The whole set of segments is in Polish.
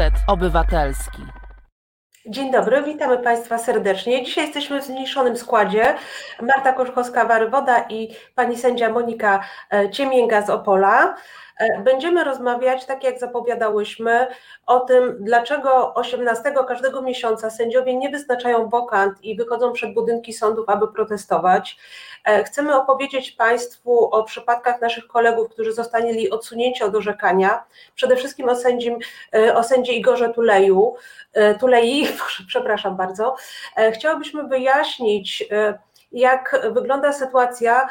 Reset Obywatelski. Dzień dobry, witamy Państwa serdecznie. Dzisiaj jesteśmy w zmniejszonym składzie. Marta Koszkowska-Warywoda i pani sędzia Monika e, Ciemięga z Opola. E, będziemy rozmawiać, tak jak zapowiadałyśmy, o tym, dlaczego 18 każdego miesiąca sędziowie nie wyznaczają wokant i wychodzą przed budynki sądów, aby protestować. E, chcemy opowiedzieć Państwu o przypadkach naszych kolegów, którzy zostali odsunięci od orzekania. Przede wszystkim o, sędzim, e, o sędzi Igorze Tuleju, Tulei, przepraszam bardzo. Chciałabyśmy wyjaśnić, jak wygląda sytuacja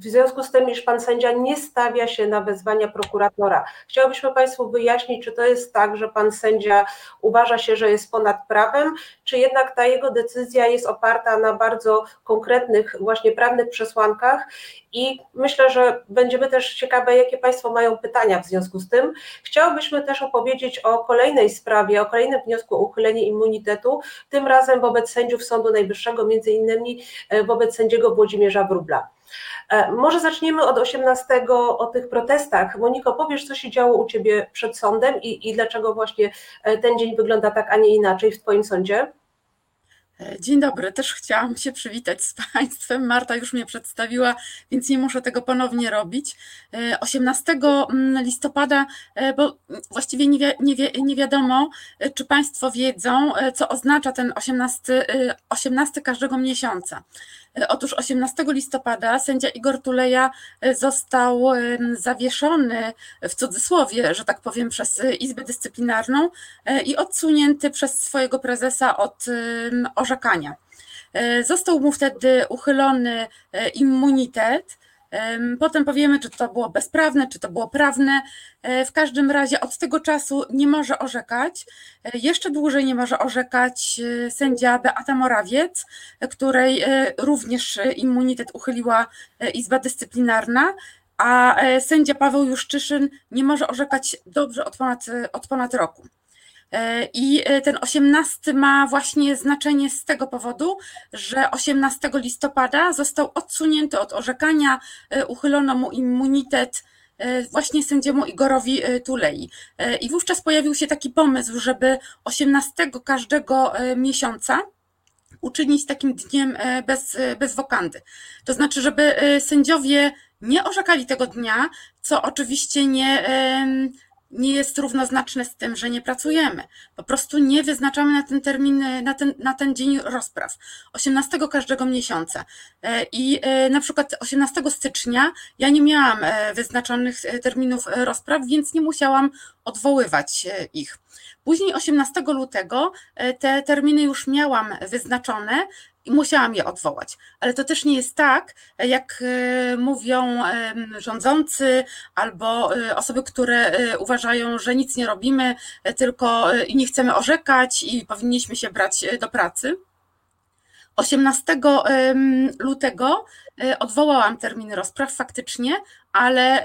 w związku z tym, iż pan sędzia nie stawia się na wezwania prokuratora. Chciałbyśmy Państwu wyjaśnić, czy to jest tak, że pan sędzia uważa się, że jest ponad prawem, czy jednak ta jego decyzja jest oparta na bardzo konkretnych, właśnie prawnych przesłankach. I myślę, że będziemy też ciekawe, jakie Państwo mają pytania w związku z tym. Chciałbyśmy też opowiedzieć o kolejnej sprawie, o kolejnym wniosku o uchylenie immunitetu, tym razem wobec sędziów Sądu Najwyższego, między innymi e, wobec sędziego Włodzimierza Wróbla. E, może zaczniemy od 18, o tych protestach. Moniko, powiesz, co się działo u Ciebie przed sądem i, i dlaczego właśnie e, ten dzień wygląda tak, a nie inaczej w Twoim sądzie? E, dzień dobry, też chciałam się przywitać z Państwem. Marta już mnie przedstawiła, więc nie muszę tego ponownie robić. 18 mm, listopada, bo właściwie nie, nie, nie, wiadomo, czy Państwo wiedzą, co oznacza ten 18, 18 każdego miesiąca. Otóż 18 listopada sędzia Igor Tuleja e, został zawieszony w cudzysłowie, że tak powiem, przez Izbę Dyscyplinarną e, i odsunięty przez swojego prezesa od orzekania. E, został mu wtedy uchylony immunitet Potem powiemy, czy to było bezprawne, czy to było prawne. E, w każdym razie od tego czasu nie może orzekać. E, jeszcze dłużej nie może orzekać e, sędzia Beata Morawiec, której również immunitet uchyliła Izba Dyscyplinarna a sędzia Paweł Juszczyszyn nie może orzekać dobrze od ponad, od ponad roku. E, I e, ten 18 ma właśnie znaczenie z tego powodu, że 18 listopada został odsunięty od orzekania, e, uchylono mu immunitet właśnie sędziemu Igorowi Tulei. I wówczas pojawił się taki pomysł, żeby 18 każdego miesiąca uczynić takim dniem bez, bez wokandy. To znaczy, żeby sędziowie nie orzekali tego dnia, co oczywiście nie nie jest równoznaczne z tym, że nie pracujemy. Po prostu nie wyznaczamy na ten termin, na ten, na ten dzień rozpraw. 18 każdego miesiąca. E, I e, na przykład 18 stycznia ja nie miałam e, wyznaczonych terminów rozpraw, więc nie musiałam odwoływać ich. Później 18 lutego te terminy już miałam wyznaczone, i musiałam je odwołać. Ale to też nie jest tak, jak e, mówią rządzący albo e, osoby, które e, uważają, że nic nie robimy, tylko nie chcemy orzekać i powinniśmy się brać do pracy. 18 lutego odwołałam terminy rozpraw faktycznie, ale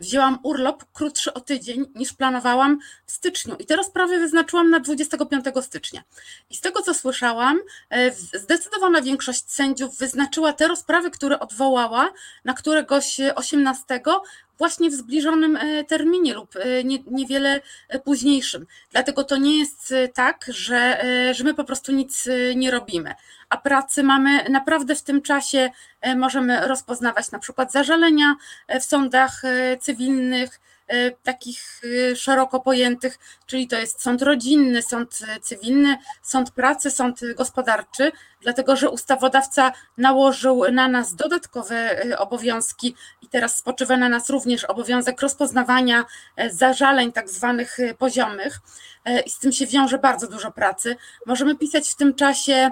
wzięłam urlop krótszy o tydzień niż planowałam w styczniu i te rozprawy wyznaczyłam na 25 stycznia. I z tego co słyszałam, e, zdecydowana większość sędziów wyznaczyła te rozprawy, które odwołała na któregoś 18 właśnie w zbliżonym e, terminie lub e, nie, niewiele późniejszym. Dlatego to nie jest tak, że, że my po prostu nic nie robimy. A pracy mamy naprawdę w tym czasie, możemy rozpoznawać na przykład zażalenia, w sądach e, cywilnych, e, takich e, szeroko pojętych, czyli to jest sąd rodzinny, sąd cywilny, sąd pracy, sąd gospodarczy, dlatego że ustawodawca nałożył na nas dodatkowe obowiązki i teraz spoczywa na nas również obowiązek rozpoznawania zażaleń tak zwanych poziomych i z tym się wiąże bardzo dużo pracy. Możemy pisać w tym czasie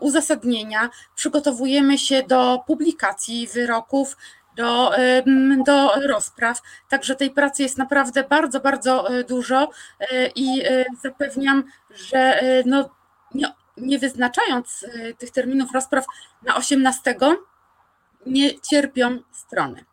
uzasadnienia, przygotowujemy się do publikacji wyroków, do, do rozpraw. Także tej pracy jest naprawdę bardzo, bardzo e, dużo e, i e, zapewniam, że no, nie, nie wyznaczając tych terminów rozpraw na 18, nie cierpią strony.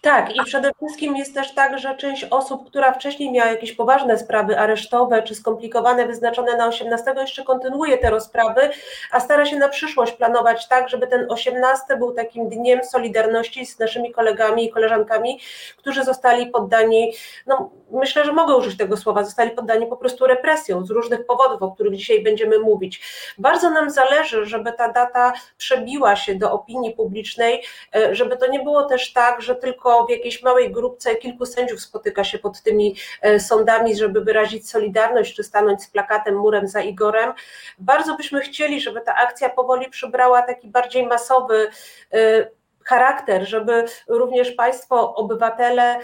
Tak, i przede wszystkim jest też tak, że część osób, która wcześniej miała jakieś poważne sprawy aresztowe czy skomplikowane, wyznaczone na 18, jeszcze kontynuuje te rozprawy, a stara się na przyszłość planować tak, żeby ten 18 był takim dniem solidarności z naszymi kolegami i koleżankami, którzy zostali poddani, no myślę, że mogę użyć tego słowa, zostali poddani po prostu represją z różnych powodów, o których dzisiaj będziemy mówić. Bardzo nam zależy, żeby ta data przebiła się do opinii publicznej, e, żeby to nie było też tak, że tylko w jakiejś małej grupce kilku sędziów spotyka się pod tymi e, sądami, żeby wyrazić solidarność czy stanąć z plakatem murem za Igorem. Bardzo byśmy chcieli, żeby ta akcja powoli przybrała taki bardziej masowy e, charakter, żeby również Państwo, obywatele,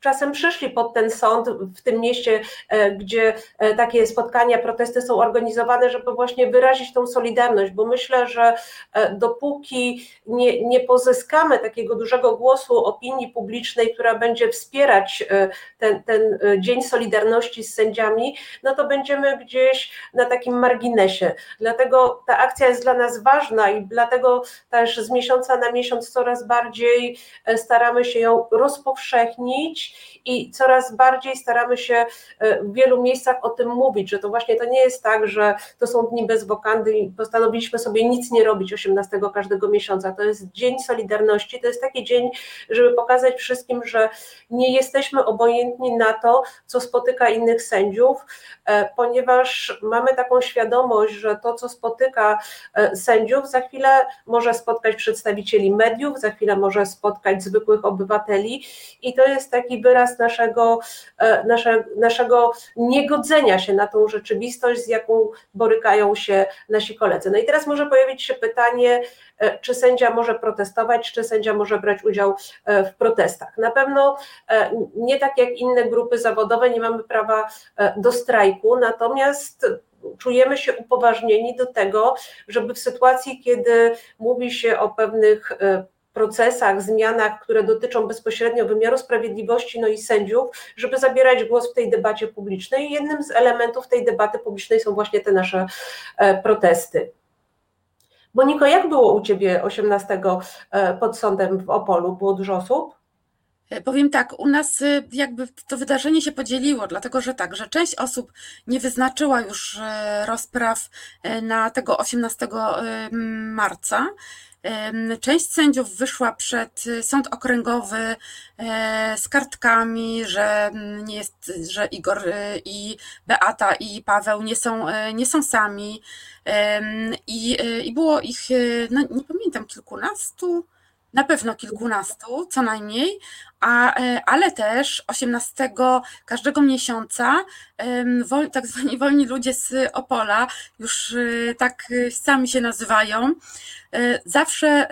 czasem przyszli pod ten sąd w tym mieście, e, gdzie e, takie spotkania, protesty są organizowane, żeby właśnie wyrazić tą solidarność, bo myślę, że e, dopóki nie, nie pozyskamy takiego dużego głosu opinii publicznej, która będzie wspierać ten, ten Dzień Solidarności z sędziami, no to będziemy gdzieś na takim marginesie. Dlatego ta akcja jest dla nas ważna i dlatego też z miesiąca na miesiąc coraz bardziej staramy się ją rozpowszechnić i coraz bardziej staramy się e, w wielu miejscach o tym mówić, że to właśnie to nie jest tak, że to są dni bez wokandy i postanowiliśmy sobie nic nie robić 18 każdego miesiąca. To jest Dzień Solidarności, to jest taki dzień, żeby pokazać wszystkim, że nie jesteśmy obojętni na to, co spotyka innych sędziów, e, ponieważ mamy taką świadomość, że to, co spotyka e, sędziów, za chwilę może spotkać przedstawicieli mediów, za chwilę może spotkać zwykłych obywateli i to jest taki wyraz naszego, e, nasze, naszego niegodzenia się na tą rzeczywistość, z jaką borykają się nasi koledzy. No i teraz może pojawić się pytanie, e, czy sędzia może protestować, czy sędzia może brać udział e, w protestach. Na pewno nie tak jak inne grupy zawodowe, nie mamy prawa do strajku, natomiast czujemy się upoważnieni do tego, żeby w sytuacji, kiedy mówi się o pewnych procesach, zmianach, które dotyczą bezpośrednio wymiaru sprawiedliwości, no i sędziów, żeby zabierać głos w tej debacie publicznej. Jednym z elementów tej debaty publicznej są właśnie te nasze e, protesty. Moniko, jak było u Ciebie 18 e, pod sądem w Opolu? Było dużo osób? E, powiem tak, u nas jakby to wydarzenie się podzieliło, dlatego że tak, że część osób nie wyznaczyła już rozpraw na tego 18 marca, Część sędziów wyszła przed y, sąd okręgowy e, z kartkami, że mm, nie jest, że Igor y, i Beata i Paweł nie są, e, nie są sami. I, y, I było ich, no nie pamiętam, kilkunastu, na pewno kilkunastu co najmniej, a, e, ale też 18 każdego miesiąca tak zwani wolni ludzie z Opola, już tak sami się nazywają, E, zawsze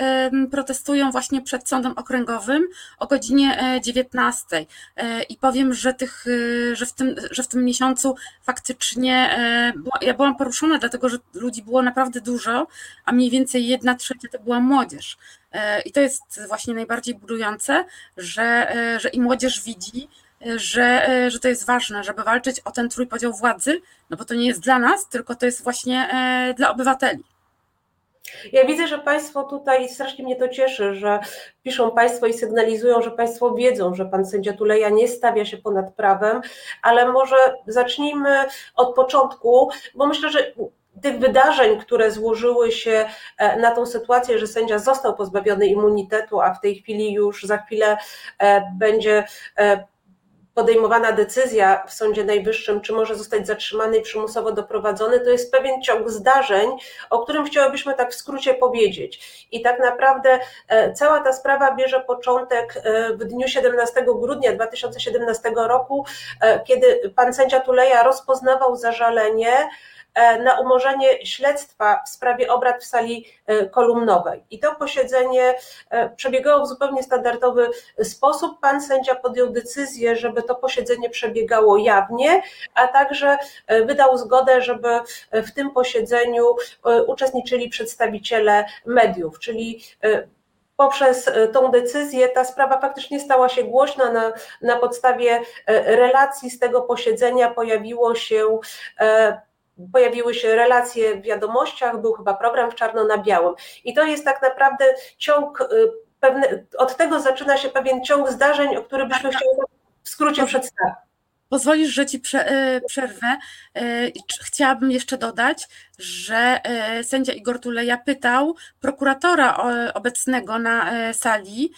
protestują właśnie przed sądem okręgowym o godzinie 19. E, I powiem, że, tych, że, w, tym, że w tym miesiącu faktycznie ja byłam poruszona, dlatego że ludzi było naprawdę dużo, a mniej więcej jedna trzecia to była młodzież. I to jest właśnie najbardziej budujące, że, że i młodzież widzi, że, że to jest ważne, żeby walczyć o ten trójpodział władzy, no bo to nie jest dla nas, tylko to jest właśnie dla obywateli. Ja widzę, że Państwo tutaj, strasznie mnie to cieszy, że piszą Państwo i sygnalizują, że Państwo wiedzą, że Pan sędzia Tuleja nie stawia się ponad prawem, ale może zacznijmy od początku, bo myślę, że tych wydarzeń, które złożyły się e, na tą sytuację, że sędzia został pozbawiony immunitetu, a w tej chwili już za chwilę e, będzie e, podejmowana decyzja w Sądzie Najwyższym, czy może zostać zatrzymany i przymusowo doprowadzony, to jest pewien ciąg zdarzeń, o którym chciałabyśmy tak w skrócie powiedzieć. I tak naprawdę cała ta sprawa bierze początek w dniu 17 grudnia 2017 roku, kiedy pan sędzia Tuleja rozpoznawał zażalenie, na umorzenie śledztwa w sprawie obrad w sali e, kolumnowej. I to posiedzenie e, przebiegało w zupełnie standardowy sposób. Pan sędzia podjął decyzję, żeby to posiedzenie przebiegało jawnie, a także wydał zgodę, żeby w tym posiedzeniu uczestniczyli przedstawiciele mediów, czyli poprzez tą decyzję ta sprawa faktycznie stała się głośna. Na, na podstawie relacji z tego posiedzenia pojawiło się pojawiły się relacje w wiadomościach, był chyba program w czarno na białym. I to jest tak naprawdę ciąg y, pewne, od tego zaczyna się pewien ciąg zdarzeń, o który byśmy chcieli w skrócie przedstawić. Pozwolisz, że ci e, przerwę. E, chciałabym jeszcze dodać, że sędzia Igor Tuleja pytał prokuratora obecnego na sali,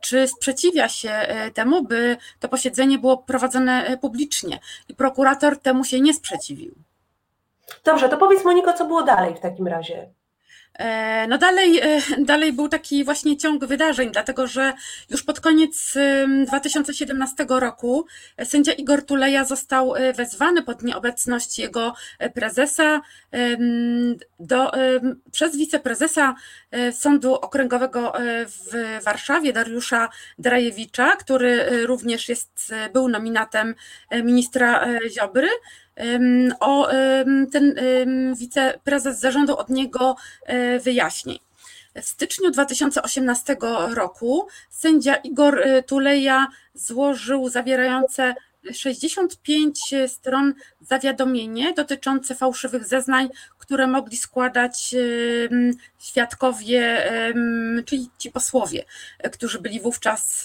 czy sprzeciwia się temu, by to posiedzenie było prowadzone publicznie. I prokurator temu się nie sprzeciwił. Dobrze, to powiedz Moniko, co było dalej w takim razie. E, no dalej, e, dalej był taki właśnie ciąg wydarzeń, dlatego że już pod koniec 2017 roku sędzia Igor Tuleja został e, wezwany pod nieobecność jego prezesa do, przez wiceprezesa Sądu Okręgowego w Warszawie, Dariusza Drajewicza, który również jest, był nominatem ministra Ziobry o ten wiceprezes zażądał od niego e, wyjaśnień. W styczniu 2018 roku sędzia Igor e, Tuleja złożył zawierające 65 stron zawiadomienie dotyczące fałszywych zeznań, które mogli składać świadkowie, czyli ci posłowie, którzy byli wówczas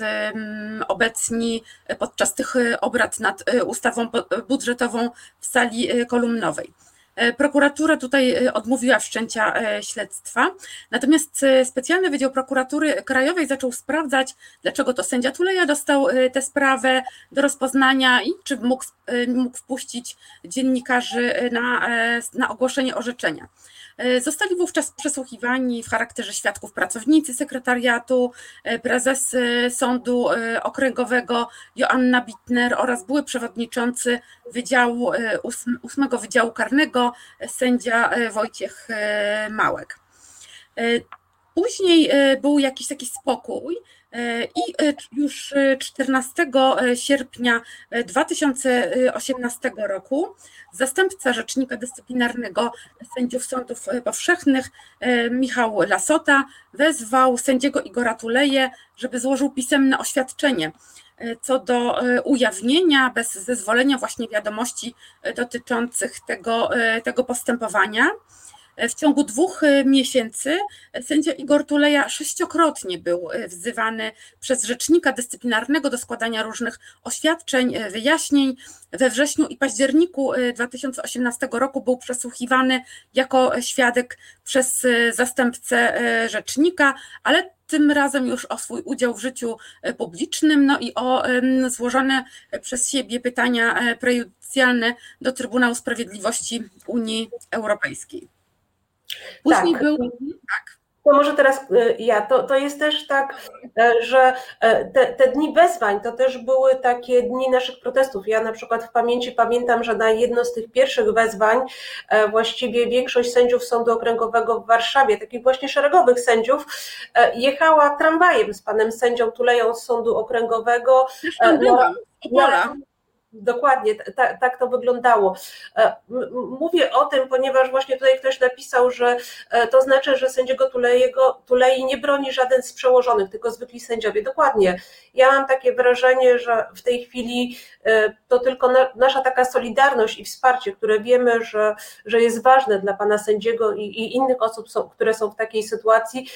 obecni podczas tych obrad nad ustawą budżetową w sali kolumnowej. E, prokuratura tutaj e, odmówiła wszczęcia e, śledztwa, natomiast specjalny Wydział Prokuratury Krajowej zaczął sprawdzać, dlaczego to sędzia Tuleja dostał tę sprawę do rozpoznania i czy mógł, mógł wpuścić dziennikarzy na, na ogłoszenie orzeczenia. E, zostali wówczas przesłuchiwani w charakterze świadków pracownicy sekretariatu, e, prezes e, Sądu Okręgowego Joanna Bittner oraz były przewodniczący Wydziału, ósmego Wydziału Karnego sędzia Wojciech Małek. Później był jakiś taki spokój, i e, już 14 e, sierpnia 2018 e, roku zastępca rzecznika dyscyplinarnego sędziów sądów powszechnych Michał Lasota wezwał sędziego Igora Tuleje, żeby złożył pisemne oświadczenie co do ujawnienia bez zezwolenia właśnie wiadomości dotyczących tego, tego postępowania. W ciągu dwóch e, miesięcy sędzia Igor Tuleja sześciokrotnie był e, wzywany przez rzecznika dyscyplinarnego do składania różnych oświadczeń, e, wyjaśnień. We wrześniu i październiku 2018 roku był przesłuchiwany jako świadek przez zastępcę rzecznika, ale tym razem już o swój udział w życiu publicznym, no i o złożone przez siebie pytania prejudycjalne do Trybunału Sprawiedliwości Unii Europejskiej. Później tak. był. Tak. To może teraz y, ja. To, to jest też tak, e, że e, te, te dni wezwań to też były takie dni naszych protestów. Ja na przykład w pamięci pamiętam, że na jedno z tych pierwszych wezwań e, właściwie większość sędziów Sądu Okręgowego w Warszawie, takich właśnie szeregowych sędziów, jechała tramwajem z panem sędzią Tuleją z Sądu Okręgowego. Zresztą byłam. Dokładnie, tak, tak to wyglądało. E, mówię o tym, ponieważ właśnie tutaj ktoś napisał, że e, to znaczy, że sędziego Tulejego, Tulei nie broni żaden z przełożonych, tylko zwykli sędziowie. Dokładnie. Ja mam takie wrażenie, że w tej chwili e, to tylko nasza taka solidarność i wsparcie, które wiemy, że, że jest ważne dla pana sędziego i, i innych osób, są, które są w takiej sytuacji,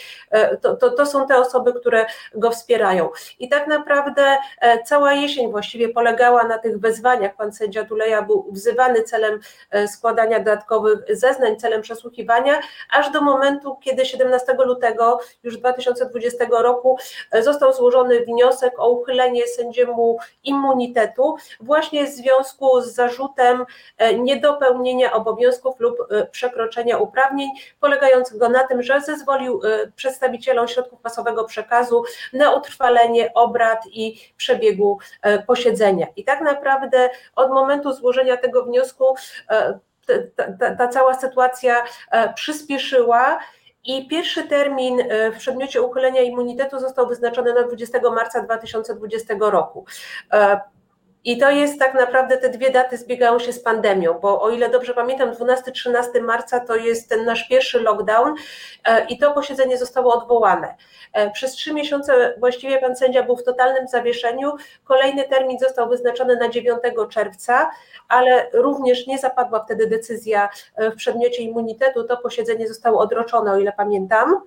to, to, to są te osoby, które go wspierają. I tak naprawdę cała jesień właściwie polegała na tych wezwaniach pan sędzia Duleja był wzywany celem e, składania dodatkowych zeznań, celem przesłuchiwania, aż do momentu, kiedy 17 lutego już 2020 roku e, został złożony wniosek o uchylenie sędziemu immunitetu właśnie w związku z zarzutem e, niedopełnienia obowiązków lub przekroczenia uprawnień, polegającego na tym, że zezwolił przedstawicielom środków masowego przekazu na utrwalenie obrad i przebiegu posiedzenia. I tak naprawdę naprawdę od momentu złożenia tego wniosku e, ta, ta, ta cała sytuacja e, przyspieszyła. I pierwszy termin e, w przedmiocie uchylenia immunitetu został wyznaczony na 20 marca 2020 roku. I to jest tak naprawdę, te dwie daty zbiegają się z pandemią, bo o ile dobrze pamiętam, 12-13 marca to jest ten nasz pierwszy lockdown e, i to posiedzenie zostało odwołane. E, przez trzy miesiące właściwie pan sędzia był w totalnym zawieszeniu. Kolejny termin został wyznaczony na 9 czerwca, ale również nie zapadła wtedy decyzja e, w przedmiocie immunitetu. To posiedzenie zostało odroczone, o ile pamiętam.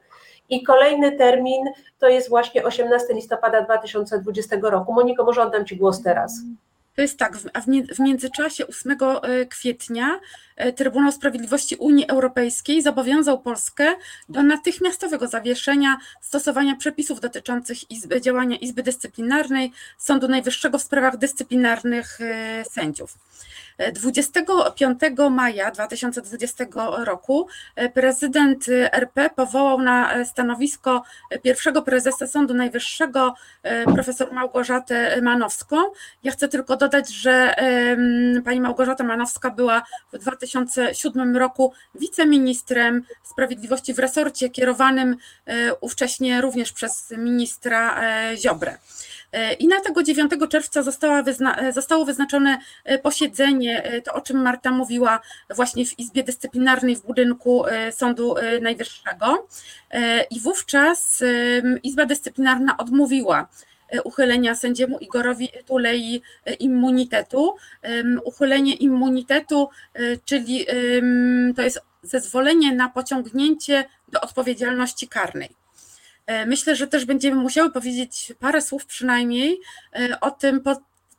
I kolejny termin to jest właśnie 18 listopada 2020 roku. Moniko, może oddam Ci głos teraz. To jest tak, w międzyczasie 8 e, kwietnia e, Trybunał Sprawiedliwości Unii Europejskiej zobowiązał Polskę do natychmiastowego zawieszenia stosowania przepisów dotyczących izby, działania Izby Dyscyplinarnej Sądu Najwyższego w sprawach dyscyplinarnych e, sędziów. 25 maja 2020 roku prezydent RP powołał na stanowisko pierwszego prezesa Sądu Najwyższego profesor Małgorzatę Manowską. Ja chcę tylko dodać, że pani Małgorzata Manowska była w 2007 roku wiceministrem sprawiedliwości w resorcie kierowanym e, ówcześnie również przez ministra e, Ziobrę. E, I na tego 9 czerwca została wyzna, zostało wyznaczone posiedzenie, to o czym Marta mówiła, właśnie w Izbie Dyscyplinarnej w budynku Sądu Najwyższego. I wówczas Izba Dyscyplinarna odmówiła E, uchylenia sędziemu Igorowi Tulei e, immunitetu. Uchylenie immunitetu, e, czyli to jest zezwolenie na pociągnięcie do odpowiedzialności karnej. Myślę, że też będziemy musiały powiedzieć parę słów przynajmniej o tym, po,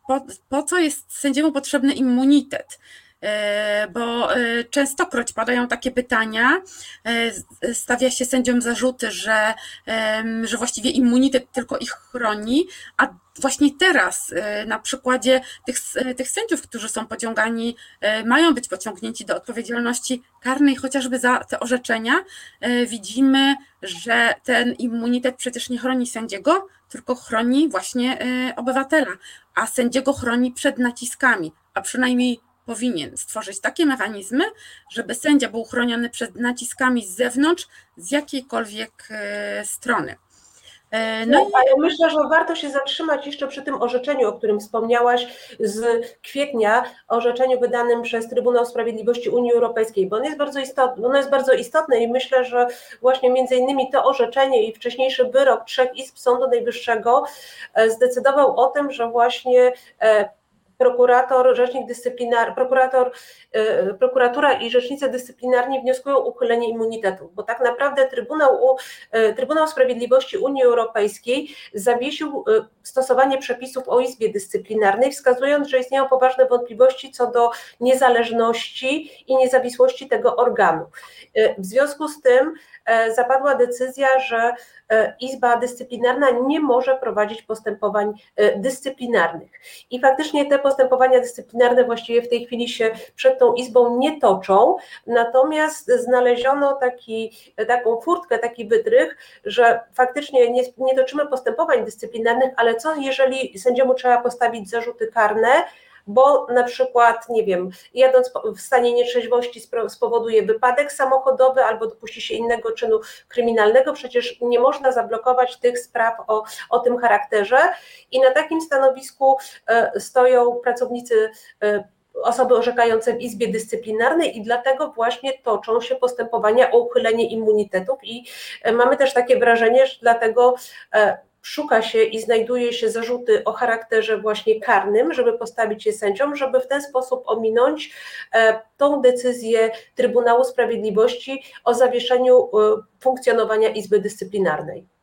po, po co jest sędziemu potrzebny immunitet. E, bo e, częstokroć padają takie pytania, e, stawia się sędziom zarzuty, że, że właściwie immunitet tylko ich chroni, a właśnie teraz na przykładzie tych, tych sędziów, którzy są pociągani, mają być pociągnięci do odpowiedzialności karnej chociażby za te orzeczenia, widzimy, że ten immunitet przecież nie chroni sędziego, tylko chroni właśnie obywatela, a sędziego chroni przed naciskami, a przynajmniej powinien stworzyć takie mechanizmy, żeby sędzia był chroniony przed naciskami z zewnątrz, z jakiejkolwiek e, strony. E, no, no ale myślę, że warto się zatrzymać jeszcze przy tym orzeczeniu, o którym wspomniałaś z kwietnia, orzeczeniu wydanym przez Trybunał Sprawiedliwości Unii Europejskiej, bo ono jest bardzo istotne, ono jest bardzo istotne i myślę, że właśnie między innymi to orzeczenie i wcześniejszy wyrok trzech izb Sądu Najwyższego e, zdecydował o tym, że właśnie prokurator, rzecznik dyscyplinarny, prokurator, y, prokuratura i rzecznicy dyscyplinarni wnioskują o uchylenie immunitetu, bo tak naprawdę Trybunał, y, Trybunał Sprawiedliwości Unii Europejskiej zawiesił y, stosowanie przepisów o Izbie Dyscyplinarnej, wskazując, że istnieją poważne wątpliwości co do niezależności i niezawisłości tego organu. W związku z tym zapadła decyzja, że Izba Dyscyplinarna nie może prowadzić postępowań dyscyplinarnych. I faktycznie te postępowania dyscyplinarne właściwie w tej chwili się przed tą izbą nie toczą, natomiast znaleziono taki, taką furtkę, taki wytrych, że faktycznie nie, nie toczymy postępowań dyscyplinarnych, ale co jeżeli sędziemu trzeba postawić zarzuty karne, bo na przykład, nie wiem, jadąc w stanie nietrzeźwości spowoduje wypadek samochodowy albo dopuści się innego czynu kryminalnego, przecież nie można zablokować tych spraw o, o tym charakterze. I na takim stanowisku e, stoją pracownicy e, osoby orzekające w Izbie Dyscyplinarnej i dlatego właśnie toczą się postępowania o uchylenie immunitetów. I e, mamy też takie wrażenie, że dlatego szuka się i znajduje się zarzuty o charakterze właśnie karnym, żeby postawić je sędziom, żeby w ten sposób ominąć e, tą decyzję Trybunału Sprawiedliwości o zawieszeniu e, funkcjonowania Izby Dyscyplinarnej.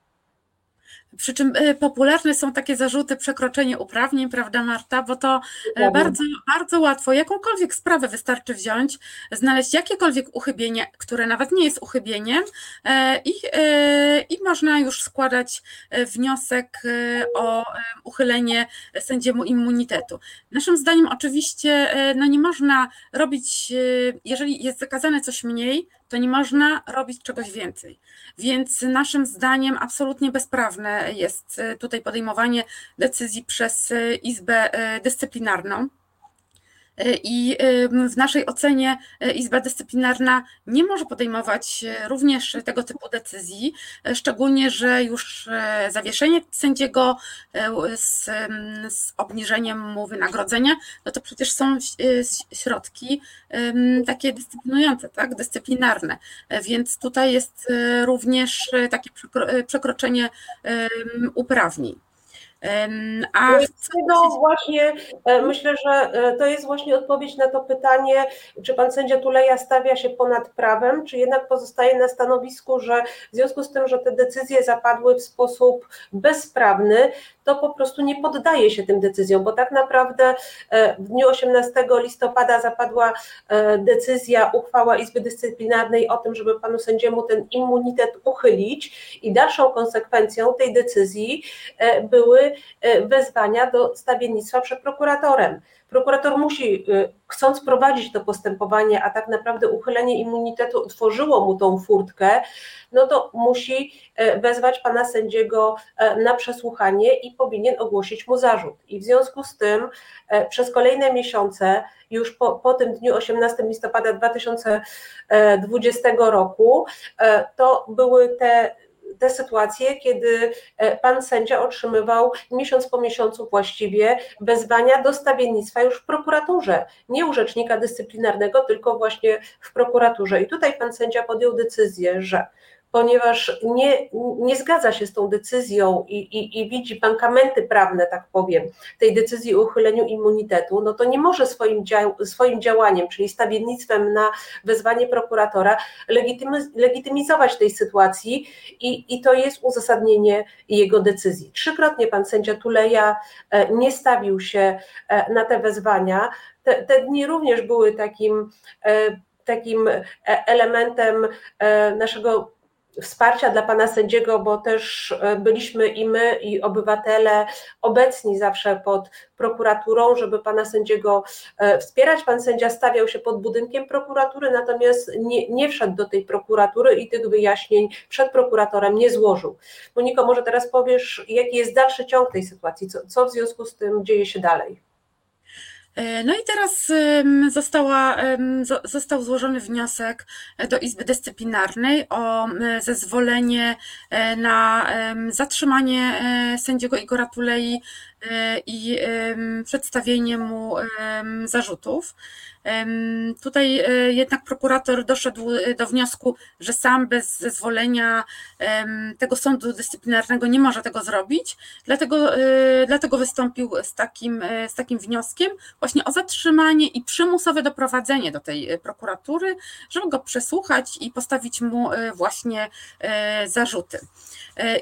Przy czym e, popularne są takie zarzuty przekroczenie uprawnień, prawda Marta? Bo to e, bardzo, bardzo łatwo, jakąkolwiek sprawę wystarczy wziąć, znaleźć jakiekolwiek uchybienie, które nawet nie jest uchybieniem e, i, i można już składać wniosek o uchylenie sędziemu immunitetu. Naszym zdaniem oczywiście no nie można robić, jeżeli jest zakazane coś mniej, to nie można robić czegoś więcej. Więc naszym zdaniem absolutnie bezprawne jest e, tutaj podejmowanie decyzji przez e, Izbę e, Dyscyplinarną. I w naszej ocenie Izba Dyscyplinarna nie może podejmować również tego typu decyzji, szczególnie, że już zawieszenie sędziego z, z obniżeniem mu wynagrodzenia, no to przecież są środki takie dyscyplinujące, tak, dyscyplinarne, więc tutaj jest również takie przekroczenie uprawnień. A no właśnie e, myślę, że e, to jest właśnie odpowiedź na to pytanie, czy pan sędzia Tuleja stawia się ponad prawem, czy jednak pozostaje na stanowisku, że w związku z tym, że te decyzje zapadły w sposób bezprawny, to po prostu nie poddaje się tym decyzjom, bo tak naprawdę e, w dniu 18 listopada zapadła decyzja, uchwała Izby Dyscyplinarnej o tym, żeby panu sędziemu ten immunitet uchylić i dalszą konsekwencją tej decyzji były wezwania do stawiennictwa przed prokuratorem. Prokurator musi, y, chcąc prowadzić to postępowanie, a tak naprawdę uchylenie immunitetu otworzyło mu tą furtkę, no to musi y, wezwać pana sędziego y, na przesłuchanie i powinien ogłosić mu zarzut. I w związku z tym przez kolejne miesiące, już po, po tym dniu 18 listopada 2020 roku, to były te te sytuacje, kiedy e, pan sędzia otrzymywał miesiąc po miesiącu właściwie wezwania do stawiennictwa już w prokuraturze, nie u rzecznika dyscyplinarnego, tylko właśnie w prokuraturze. I tutaj pan sędzia podjął decyzję, że ponieważ nie, nie zgadza się z tą decyzją i, i, i widzi bankamenty prawne, tak powiem, tej decyzji o uchyleniu immunitetu, no to nie może swoim, dział, swoim działaniem, czyli stawiennictwem na wezwanie prokuratora, legitymizować tej sytuacji i, i to jest uzasadnienie jego decyzji. Trzykrotnie pan sędzia Tuleja e, nie stawił się e, na te wezwania. Te, te dni również były takim e, takim elementem naszego wsparcia dla pana sędziego, bo też e, byliśmy i my, i obywatele obecni zawsze pod prokuraturą, żeby pana sędziego e, wspierać. Pan sędzia stawiał się pod budynkiem prokuratury, natomiast nie, nie wszedł do tej prokuratury i tych wyjaśnień przed prokuratorem nie złożył. Moniko, może teraz powiesz, jaki jest dalszy ciąg tej sytuacji, co, co w związku z tym dzieje się dalej? E, no i teraz została, został złożony wniosek do Izby Dyscyplinarnej o zezwolenie e, na zatrzymanie e, sędziego Igora Tulei i przedstawienie mu zarzutów. Tutaj e, jednak prokurator doszedł e, do wniosku, że sam bez zezwolenia tego sądu dyscyplinarnego nie może tego zrobić, dlatego, e, dlatego wystąpił z takim, z takim wnioskiem właśnie o zatrzymanie i przymusowe doprowadzenie do tej prokuratury, żeby go przesłuchać i postawić mu właśnie zarzuty.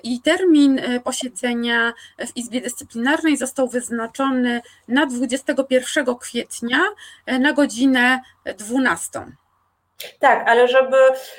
I termin posiedzenia w Izbie Dyscyplinarnej został wyznaczony na 21 kwietnia na godzinę godzinę 12. Tak, ale żeby,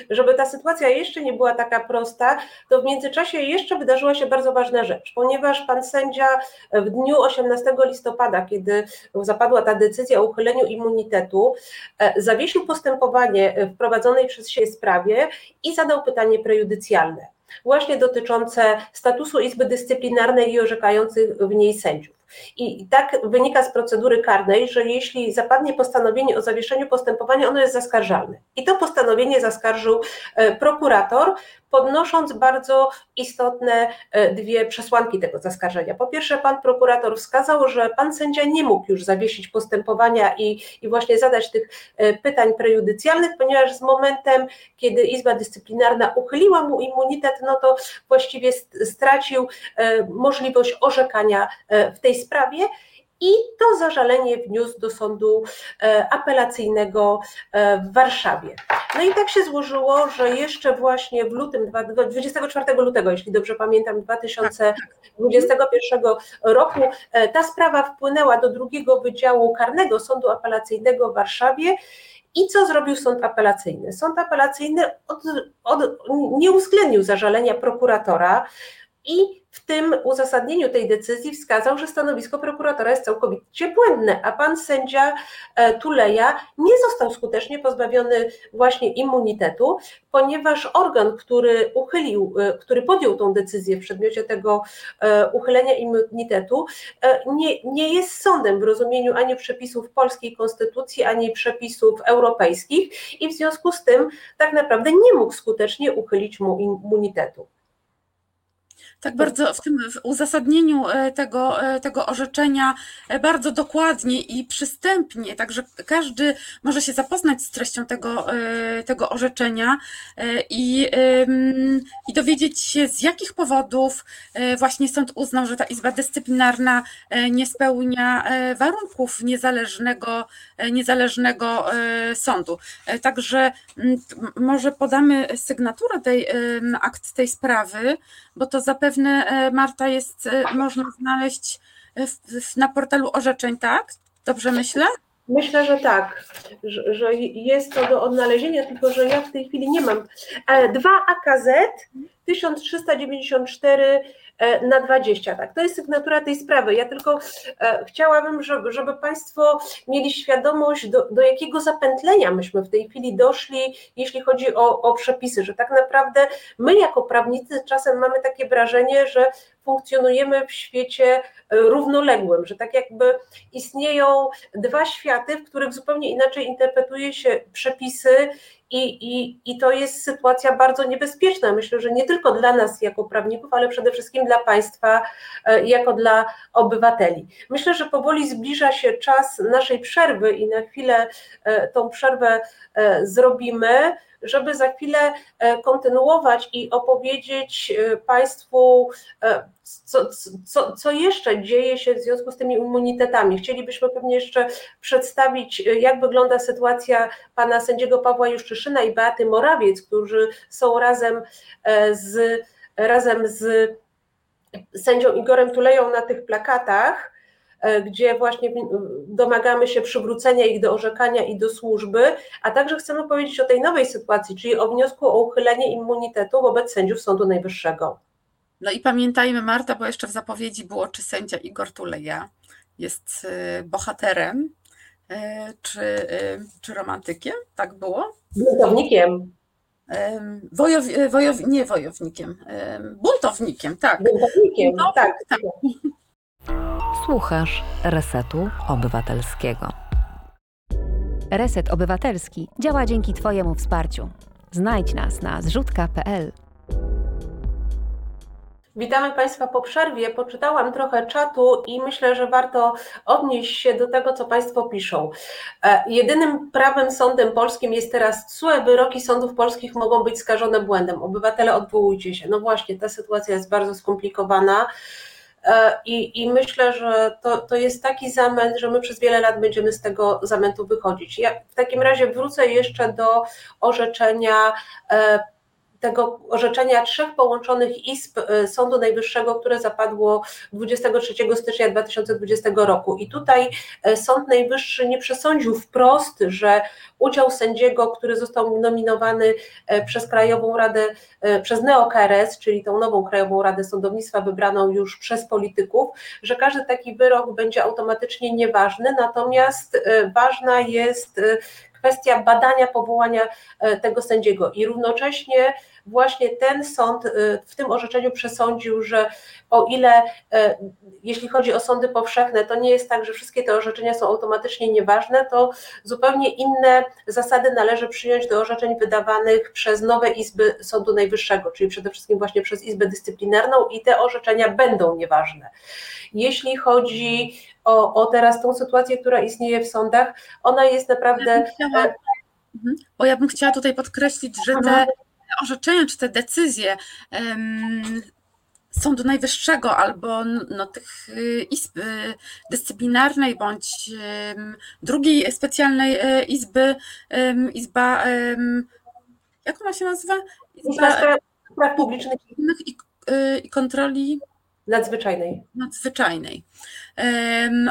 żeby ta sytuacja jeszcze nie była taka prosta, to w międzyczasie jeszcze wydarzyła się bardzo ważna rzecz, ponieważ pan sędzia w dniu 18 listopada, kiedy zapadła ta decyzja o uchyleniu immunitetu, e, zawiesił postępowanie w prowadzonej przez siebie sprawie i zadał pytanie prejudycjalne, właśnie dotyczące statusu Izby Dyscyplinarnej i orzekających w niej sędziów. I tak wynika z procedury karnej, że jeśli zapadnie postanowienie o zawieszeniu postępowania, ono jest zaskarżalne. I to postanowienie zaskarżył e, prokurator, podnosząc bardzo istotne e, dwie przesłanki tego zaskarżenia. Po pierwsze, pan prokurator wskazał, że pan sędzia nie mógł już zawiesić postępowania i, i właśnie zadać tych e, pytań prejudycjalnych, ponieważ z momentem, kiedy Izba Dyscyplinarna uchyliła mu immunitet, no to właściwie stracił możliwość orzekania w tej sprawie i to zażalenie wniósł do sądu e, apelacyjnego e, w Warszawie. No i tak się złożyło, że jeszcze właśnie w lutym, 24 lutego, jeśli dobrze pamiętam, 2021 roku, e, ta sprawa wpłynęła do drugiego Wydziału Karnego Sądu Apelacyjnego w Warszawie. I co zrobił sąd apelacyjny? Sąd apelacyjny od, od, nie uwzględnił zażalenia prokuratora i w tym uzasadnieniu tej decyzji wskazał, że stanowisko prokuratora jest całkowicie błędne, a pan sędzia e, Tuleja nie został skutecznie pozbawiony właśnie immunitetu, ponieważ organ, który uchylił, e, który podjął tą decyzję w przedmiocie tego e, uchylenia immunitetu, nie, nie jest sądem w rozumieniu ani przepisów polskiej konstytucji, ani przepisów europejskich i w związku z tym tak naprawdę nie mógł skutecznie uchylić mu immunitetu. Tak bardzo w tym w uzasadnieniu e, tego, e, tego orzeczenia e, bardzo dokładnie i przystępnie, także każdy może się zapoznać z treścią tego, tego orzeczenia i, i dowiedzieć się, z jakich powodów właśnie sąd uznał, że ta Izba Dyscyplinarna nie spełnia warunków niezależnego, niezależnego sądu. Także może podamy sygnaturę tej akt tej sprawy, bo to zapewne e, Marta jest, e, można znaleźć e, w, na portalu orzeczeń, tak? Dobrze myślę? Myślę, że tak, że, że, jest to do odnalezienia, tylko że ja w tej chwili nie mam. 2 AKZ 1394 E, na 20. Tak, to jest sygnatura tej sprawy. Ja tylko e, chciałabym, żeby, żeby Państwo mieli świadomość, do, do jakiego zapętlenia myśmy w tej chwili doszli, jeśli chodzi o, o przepisy, że tak naprawdę my jako prawnicy czasem mamy takie wrażenie, że funkcjonujemy w świecie e, równoległym, że tak jakby istnieją dwa światy, w których zupełnie inaczej interpretuje się przepisy i, i, I to jest sytuacja bardzo niebezpieczna. Myślę, że nie tylko dla nas jako prawników, ale przede wszystkim dla państwa e, jako dla obywateli. Myślę, że powoli zbliża się czas naszej przerwy i na chwilę e, tą przerwę zrobimy żeby za chwilę e, kontynuować i opowiedzieć e, Państwu, e, co, co, co jeszcze dzieje się w związku z tymi immunitetami. Chcielibyśmy pewnie jeszcze przedstawić, jak wygląda sytuacja pana sędziego Pawła Juszczyszyna i Beaty Morawiec, którzy są razem z, razem z sędzią Igorem Tuleją na tych plakatach. E, gdzie właśnie domagamy się przywrócenia ich do orzekania i do służby, a także chcemy powiedzieć o tej nowej sytuacji, czyli o wniosku o uchylenie immunitetu wobec sędziów Sądu Najwyższego. No i pamiętajmy, Marta, bo jeszcze w zapowiedzi było, czy sędzia Igor Tuleja jest e, bohaterem, e, czy, czy romantykiem, tak było? Buntownikiem. Wojow, wojow, nie wojownikiem, buntownikiem, tak. Buntownikiem, tak. tak. Słuchasz Resetu Obywatelskiego. Reset Obywatelski działa dzięki Twojemu wsparciu. Znajdź nas na zrzutka.pl. Witamy Państwa po przerwie. Poczytałam trochę czatu i myślę, że warto odnieść się do tego, co Państwo piszą. E, jedynym prawem sądem polskim jest teraz CUE. Wyroki sądów polskich mogą być skażone błędem. Obywatele odwołujcie się. No właśnie, ta sytuacja jest bardzo skomplikowana. E, I, I, myślę, że to, to jest taki zamęt, że my przez wiele lat będziemy z tego zamętu wychodzić. Ja w takim razie wrócę jeszcze do orzeczenia e, tego orzeczenia trzech połączonych izb e, Sądu Najwyższego, które zapadło 23 stycznia 2020 roku. I tutaj e, Sąd Najwyższy nie przesądził wprost, że udział sędziego, który został nominowany e, przez Krajową Radę, przez NeoKRS, czyli tą nową Krajową Radę Sądownictwa wybraną już przez polityków, że każdy taki wyrok będzie automatycznie nieważny, natomiast ważna jest kwestia badania powołania tego sędziego. I równocześnie właśnie ten sąd y, w tym orzeczeniu przesądził, że o ile, y, jeśli chodzi o sądy powszechne, to nie jest tak, że wszystkie te orzeczenia są automatycznie nieważne, to zupełnie inne zasady należy przyjąć do orzeczeń wydawanych przez nowe izby Sądu Najwyższego, czyli przede wszystkim właśnie przez Izbę Dyscyplinarną i te orzeczenia będą nieważne. Jeśli chodzi o, o teraz tą sytuację, która istnieje w sądach, ona jest naprawdę. Ja chciała, e, mhm. bo ja bym chciała tutaj podkreślić, że te orzeczenia czy te decyzje Sądu Najwyższego albo no, tych y, izb y, dyscyplinarnej bądź drugiej specjalnej e, izby, izba, jak ona się nazywa? Izba Spraw Publicznych i, y, i Kontroli Nadzwyczajnej. Nadzwyczajnej.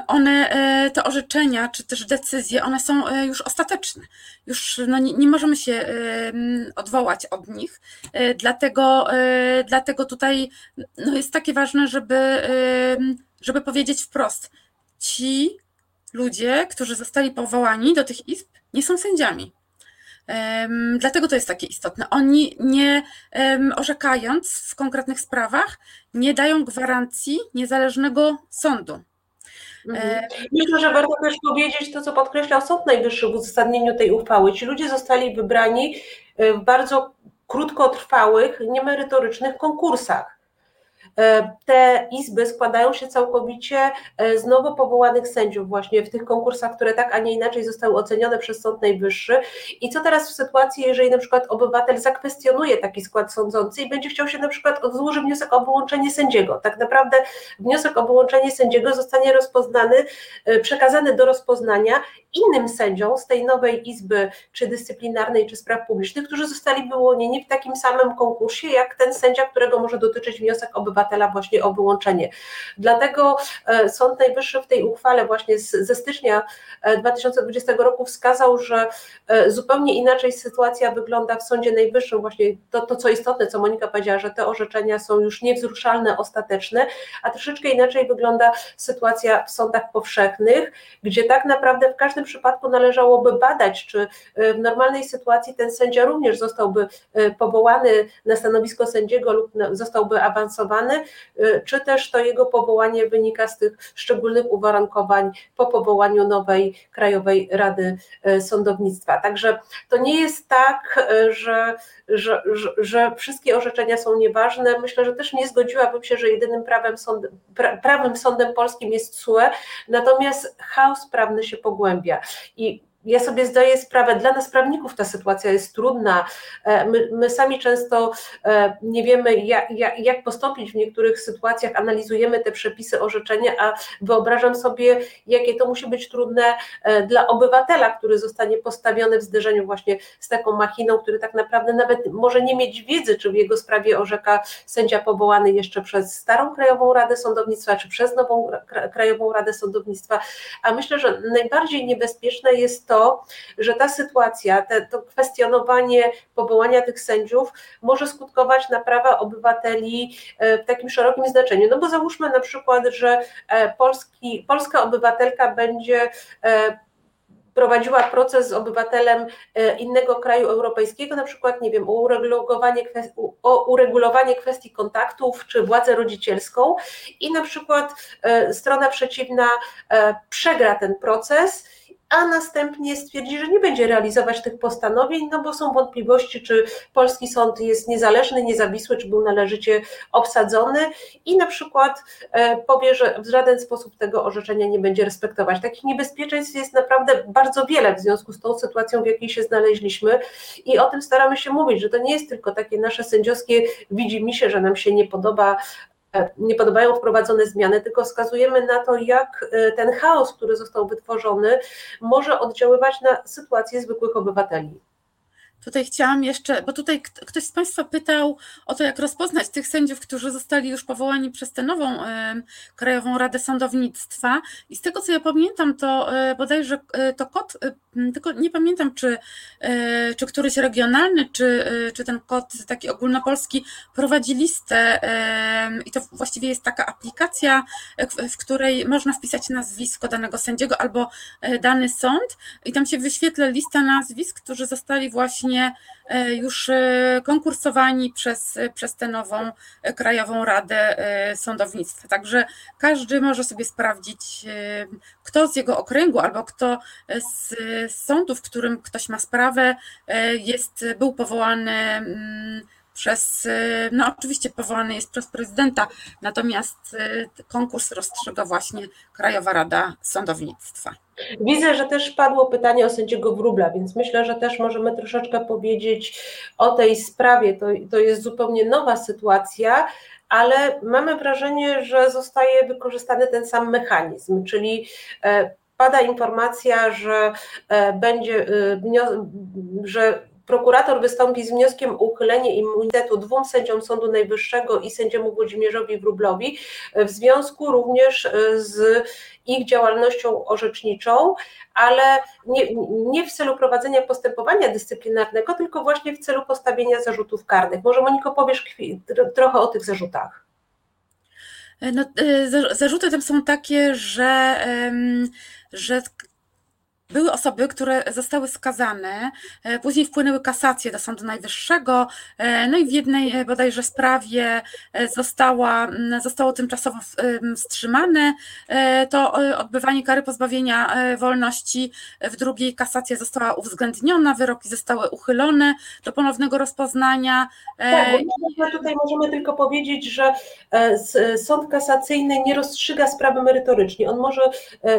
One, e, te orzeczenia, czy też decyzje, one są e, już ostateczne. Już no, nie, nie możemy się odwołać od nich. E, dlatego, dlatego tutaj no, jest takie ważne, żeby, żeby powiedzieć wprost, ci ludzie, którzy zostali powołani do tych izb, nie są sędziami. Dlatego to jest takie istotne. Oni nie orzekając w konkretnych sprawach, nie dają gwarancji niezależnego sądu. Mhm. Myślę, że warto też powiedzieć to, co podkreślał Sąd Najwyższy w uzasadnieniu tej uchwały. Ci ludzie zostali wybrani w bardzo krótkotrwałych, niemerytorycznych konkursach. Te izby składają się całkowicie z nowo powołanych sędziów właśnie w tych konkursach, które tak, a nie inaczej zostały ocenione przez Sąd Najwyższy. I co teraz w sytuacji, jeżeli na przykład obywatel zakwestionuje taki skład sądzący i będzie chciał się na przykład, złoży wniosek o wyłączenie sędziego. Tak naprawdę wniosek o wyłączenie sędziego zostanie rozpoznany, przekazany do rozpoznania innym sędziom z tej nowej izby, czy dyscyplinarnej, czy spraw publicznych, którzy zostali wyłonieni w takim samym konkursie, jak ten sędzia, którego może dotyczyć wniosek obywatela właśnie o wyłączenie. Dlatego e, Sąd Najwyższy w tej uchwale właśnie ze stycznia 2020 e, roku wskazał, że e, zupełnie inaczej sytuacja wygląda w Sądzie Najwyższym, właśnie to, to co istotne, co Monika powiedziała, że te orzeczenia są już niewzruszalne, ostateczne, a troszeczkę inaczej wygląda sytuacja w sądach powszechnych, gdzie tak naprawdę w każdym przypadku należałoby badać, czy w normalnej sytuacji ten sędzia również zostałby powołany na stanowisko sędziego lub zostałby awansowany, czy też to jego powołanie wynika z tych szczególnych uwarunkowań po powołaniu nowej Krajowej Rady e, Sądownictwa. Także to nie jest tak, że, że, że, że wszystkie orzeczenia są nieważne. Myślę, że też nie zgodziłabym się, że jedynym prawem sąd, pra, prawym sądem polskim jest SUE, natomiast chaos prawny się pogłębia i ja sobie zdaję sprawę, dla nas prawników ta sytuacja jest trudna. E, my, my sami często e, nie wiemy, jak, jak, jak, postąpić w niektórych sytuacjach, analizujemy te przepisy, orzeczenia, a wyobrażam sobie, jakie to musi być trudne e, dla obywatela, który zostanie postawiony w zderzeniu właśnie z taką machiną, który tak naprawdę nawet może nie mieć wiedzy, czy w jego sprawie orzeka sędzia powołany jeszcze przez starą Krajową Radę Sądownictwa, czy przez nową Krajową Radę Sądownictwa. A myślę, że najbardziej niebezpieczne jest to, to, że ta sytuacja, te, to kwestionowanie powołania tych sędziów może skutkować na prawa obywateli e, w takim szerokim znaczeniu. No bo załóżmy na przykład, że e, polski, polska obywatelka będzie e, prowadziła proces z obywatelem innego kraju europejskiego, na przykład, nie wiem, o uregulowanie, kwestii, o uregulowanie kwestii kontaktów czy władzę rodzicielską i na przykład strona przeciwna przegra ten proces a następnie stwierdzi, że nie będzie realizować tych postanowień, no bo są wątpliwości, czy polski sąd jest niezależny, niezawisły, czy był należycie obsadzony i na przykład e, powie, że w żaden sposób tego orzeczenia nie będzie respektować. Takich niebezpieczeństw jest naprawdę bardzo wiele w związku z tą sytuacją, w jakiej się znaleźliśmy i o tym staramy się mówić, że to nie jest tylko takie nasze sędziowskie widzi mi się, że nam się nie podoba nie podobają wprowadzone zmiany, tylko wskazujemy na to, jak e, ten chaos, który został wytworzony, może oddziaływać na sytuację zwykłych obywateli. Tutaj chciałam jeszcze, bo tutaj ktoś z Państwa pytał o to, jak rozpoznać tych sędziów, którzy zostali już powołani przez tę nową Krajową Radę Sądownictwa. I z tego, co ja pamiętam, to e, bodajże e, to kod, e, tylko nie pamiętam, czy, czy któryś regionalny, czy, czy ten kod taki ogólnopolski prowadzi listę i to właściwie jest taka aplikacja, w której można wpisać nazwisko danego sędziego albo dany sąd i tam się wyświetla lista nazwisk, którzy zostali właśnie E, już e, konkursowani przez, przez tę nową e, Krajową Radę Sądownictwa. Także każdy może sobie sprawdzić, kto z jego okręgu albo kto z, sądu, w którym ktoś ma sprawę, jest, był powołany mm, przez, no oczywiście powołany jest przez prezydenta, natomiast konkurs rozstrzyga właśnie Krajowa Rada Sądownictwa. Widzę, że też padło pytanie o sędziego Wróbla, więc myślę, że też możemy troszeczkę powiedzieć o tej sprawie. To, to jest zupełnie nowa sytuacja, ale mamy wrażenie, że zostaje wykorzystany ten sam mechanizm, czyli e, pada informacja, że e, będzie, e, że prokurator wystąpi z wnioskiem o uchylenie immunitetu dwóm sędziom Sądu Najwyższego i sędziemu Włodzimierzowi Wróblowi w związku również z ich działalnością orzeczniczą, ale nie, nie w celu prowadzenia postępowania dyscyplinarnego, tylko właśnie w celu postawienia zarzutów karnych. Może Moniko powiesz trochę o tych zarzutach. No, e, zarzuty tam są takie, że, że były osoby, które zostały skazane, później wpłynęły kasacje do Sądu Najwyższego, no i w jednej bodajże sprawie została, zostało tymczasowo wstrzymane to odbywanie kary pozbawienia wolności, w drugiej kasacja została uwzględniona, wyroki zostały uchylone do ponownego rozpoznania. Tak, bo tutaj możemy tylko powiedzieć, że sąd kasacyjny nie rozstrzyga sprawy merytorycznie. On może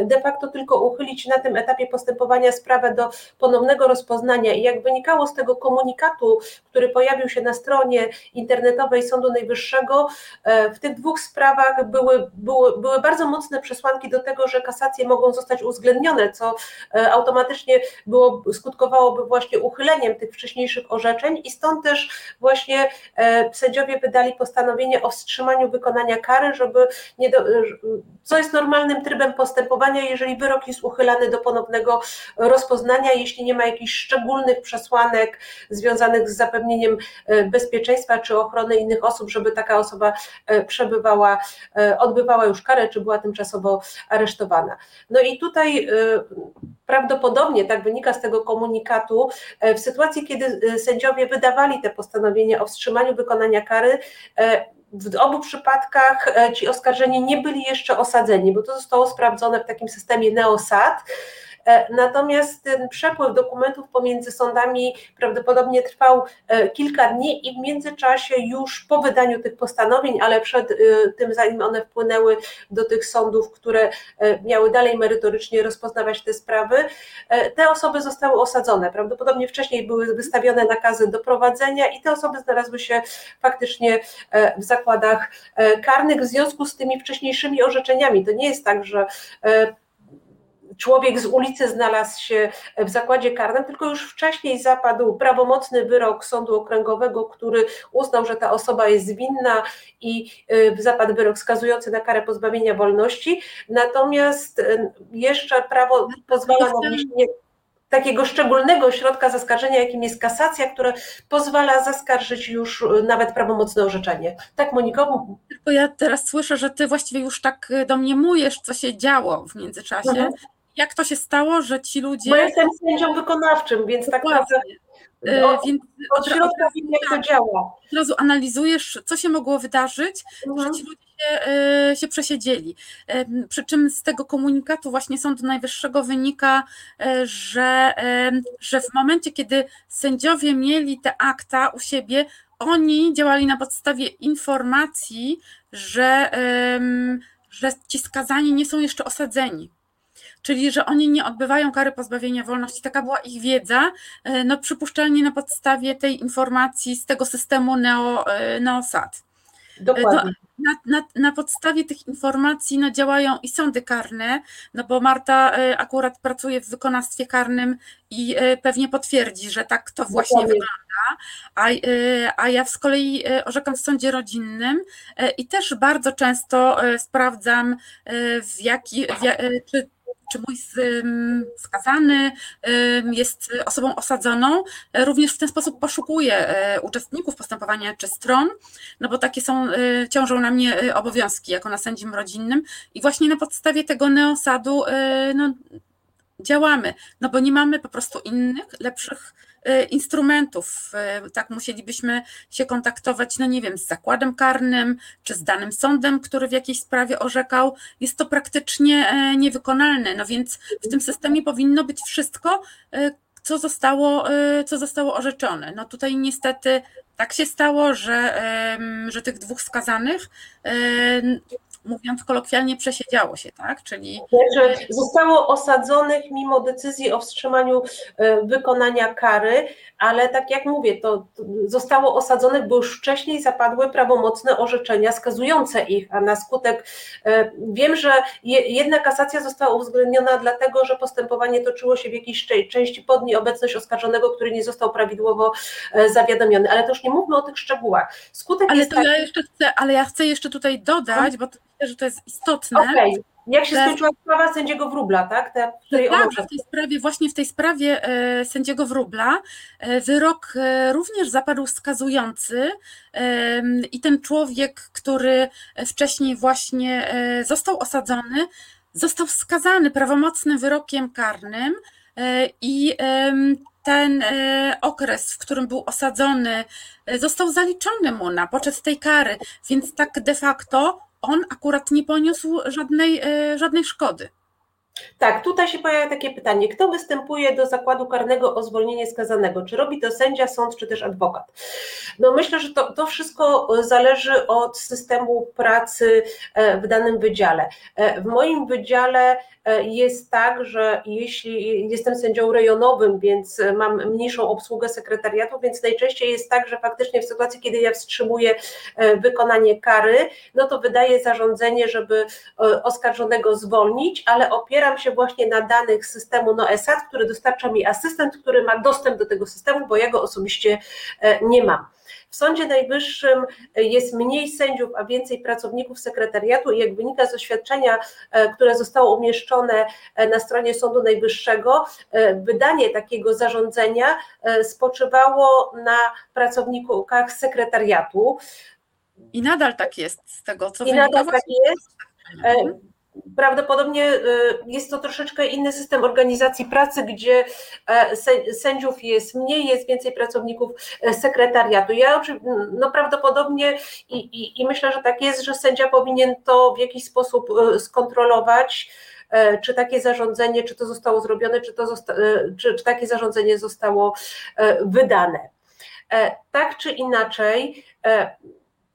de facto tylko uchylić na tym etapie postępowania sprawę do ponownego rozpoznania. I jak wynikało z tego komunikatu, który pojawił się na stronie internetowej Sądu Najwyższego, e, w tych dwóch sprawach były, były, były bardzo mocne przesłanki do tego, że kasacje mogą zostać uwzględnione, co e, automatycznie było, skutkowałoby właśnie uchyleniem tych wcześniejszych orzeczeń. I stąd też właśnie e, sędziowie wydali postanowienie o wstrzymaniu wykonania kary, żeby nie do, co jest normalnym trybem postępowania, jeżeli wyrok jest uchylany do ponownego rozpoznania, jeśli nie ma jakichś szczególnych przesłanek związanych z zapewnieniem e, bezpieczeństwa czy ochrony innych osób, żeby taka osoba e, przebywała, e, odbywała już karę, czy była tymczasowo aresztowana. No i tutaj prawdopodobnie, tak wynika z tego komunikatu, w sytuacji, kiedy sędziowie wydawali te postanowienia o wstrzymaniu wykonania kary, w obu przypadkach ci oskarżeni nie byli jeszcze osadzeni, bo to zostało sprawdzone w takim systemie NeoSAT. E, natomiast ten przepływ dokumentów pomiędzy sądami prawdopodobnie trwał e, kilka dni i w międzyczasie już po wydaniu tych postanowień, ale przed e, tym, zanim one wpłynęły do tych sądów, które miały dalej merytorycznie rozpoznawać te sprawy, te osoby zostały osadzone. Prawdopodobnie wcześniej były wystawione nakazy doprowadzenia i te osoby znalazły się faktycznie w zakładach karnych w związku z tymi wcześniejszymi orzeczeniami. To nie jest tak, że człowiek z ulicy znalazł się w zakładzie karnym, tylko już wcześniej zapadł prawomocny wyrok Sądu Okręgowego, który uznał, że ta osoba jest winna i y, zapadł wyrok skazujący na karę pozbawienia wolności. Natomiast y, jeszcze prawo pozwala na wniesienie takiego szczególnego środka zaskarżenia, jakim jest kasacja, która pozwala zaskarżyć już y, nawet prawomocne orzeczenie. Tak, Moniko? Tylko ja teraz słyszę, że ty właściwie już tak domniemujesz, co się działo w międzyczasie. Mhm jak to się stało, że ci ludzie. Bo jestem sędzią wykonawczym, więc tak naprawdę. E, od, więc od środka wiem, jak to działa. Od razu analizujesz, co się mogło wydarzyć, mhm. że ci ludzie się, e, się przesiedzieli. Przy czym z tego komunikatu właśnie Sądu Najwyższego wynika, że, że w momencie, kiedy sędziowie mieli te akta u siebie, oni działali na podstawie informacji, że, że ci skazani nie są jeszcze osadzeni czyli że oni nie odbywają kary pozbawienia wolności. Taka była ich wiedza, e, no przypuszczalnie na podstawie tej informacji z tego systemu Neo, e, NeoSAT. Dokładnie. Na, na, na, podstawie tych informacji no, działają i sądy karne, no bo Marta e, akurat pracuje w wykonawstwie karnym i pewnie potwierdzi, że tak to właśnie Dokładnie. wygląda. A, a ja z kolei orzekam w sądzie rodzinnym i też bardzo często sprawdzam, w jaki, w, czy czy mój skazany jest osobą osadzoną, również w ten sposób poszukuję e, uczestników postępowania czy stron, no bo takie są, e, ciążą na mnie e, obowiązki jako na sędzim rodzinnym i właśnie na podstawie tego neosadu no, działamy, no bo nie mamy po prostu innych, lepszych E, instrumentów. E, tak, musielibyśmy się kontaktować, no nie wiem, z zakładem karnym czy z danym sądem, który w jakiejś sprawie orzekał. Jest to praktycznie e, niewykonalne. No więc w tym systemie powinno być wszystko, co zostało, co zostało orzeczone. No tutaj niestety tak się stało, że, że tych dwóch skazanych mówiąc kolokwialnie, przesiedziało się, tak? Czyli. Że zostało osadzonych mimo decyzji o wstrzymaniu e, wykonania kary, ale tak jak mówię, to zostało osadzonych, bo już wcześniej zapadły prawomocne orzeczenia skazujące ich, a na skutek e, wiem, że jedna kasacja została uwzględniona dlatego, że postępowanie toczyło się w jakiejś części pod nieobecność oskarżonego, który nie został prawidłowo e, zawiadomiony, ale to już nie mówmy o tych szczegółach. Skutek ale to taki... ja jeszcze chcę, ale ja chcę jeszcze tutaj dodać, bo myślę, że to jest istotne. Okay. Jak się skończyła sprawa sędziego Wróbla, tak? Te, której tak, w tej sprawie, właśnie w tej sprawie e, sędziego Wróbla e, wyrok e, również zapadł skazujący e, i ten człowiek, który wcześniej właśnie e, został osadzony, został skazany prawomocnym wyrokiem karnym i ten okres, w którym był osadzony, został zaliczony mu na poczet tej kary, więc tak de facto on akurat nie poniósł żadnej, żadnej szkody. Tak, tutaj się pojawia takie pytanie, kto występuje do zakładu karnego o zwolnienie skazanego? Czy robi to sędzia, sąd, czy też adwokat? No myślę, że to, to wszystko zależy od systemu pracy e, w danym wydziale. E, w moim wydziale E, jest tak, że jeśli jestem sędzią rejonowym, więc mam mniejszą obsługę sekretariatu, więc najczęściej jest tak, że faktycznie w sytuacji, kiedy ja wstrzymuję e, wykonanie kary, no to wydaję zarządzenie, żeby e, oskarżonego zwolnić, ale opieram się właśnie na danych systemu NOESAT, który dostarcza mi asystent, który ma dostęp do tego systemu, bo ja go osobiście nie mam. W Sądzie Najwyższym jest mniej sędziów, a więcej pracowników sekretariatu i jak wynika z oświadczenia, e, które zostało umieszczone e, na stronie Sądu Najwyższego, e, wydanie takiego zarządzenia spoczywało na pracownikach sekretariatu. I nadal tak jest z tego, co I nadal tak jest. Mhm. Prawdopodobnie y, jest to troszeczkę inny system organizacji pracy, gdzie e, sędziów jest mniej, jest więcej pracowników e, sekretariatu. Ja no prawdopodobnie i, i, i myślę, że tak jest, że sędzia powinien to w jakiś sposób e, skontrolować czy takie zarządzenie, czy to zostało zrobione, czy, to zosta czy, czy takie zarządzenie zostało wydane. Tak czy inaczej,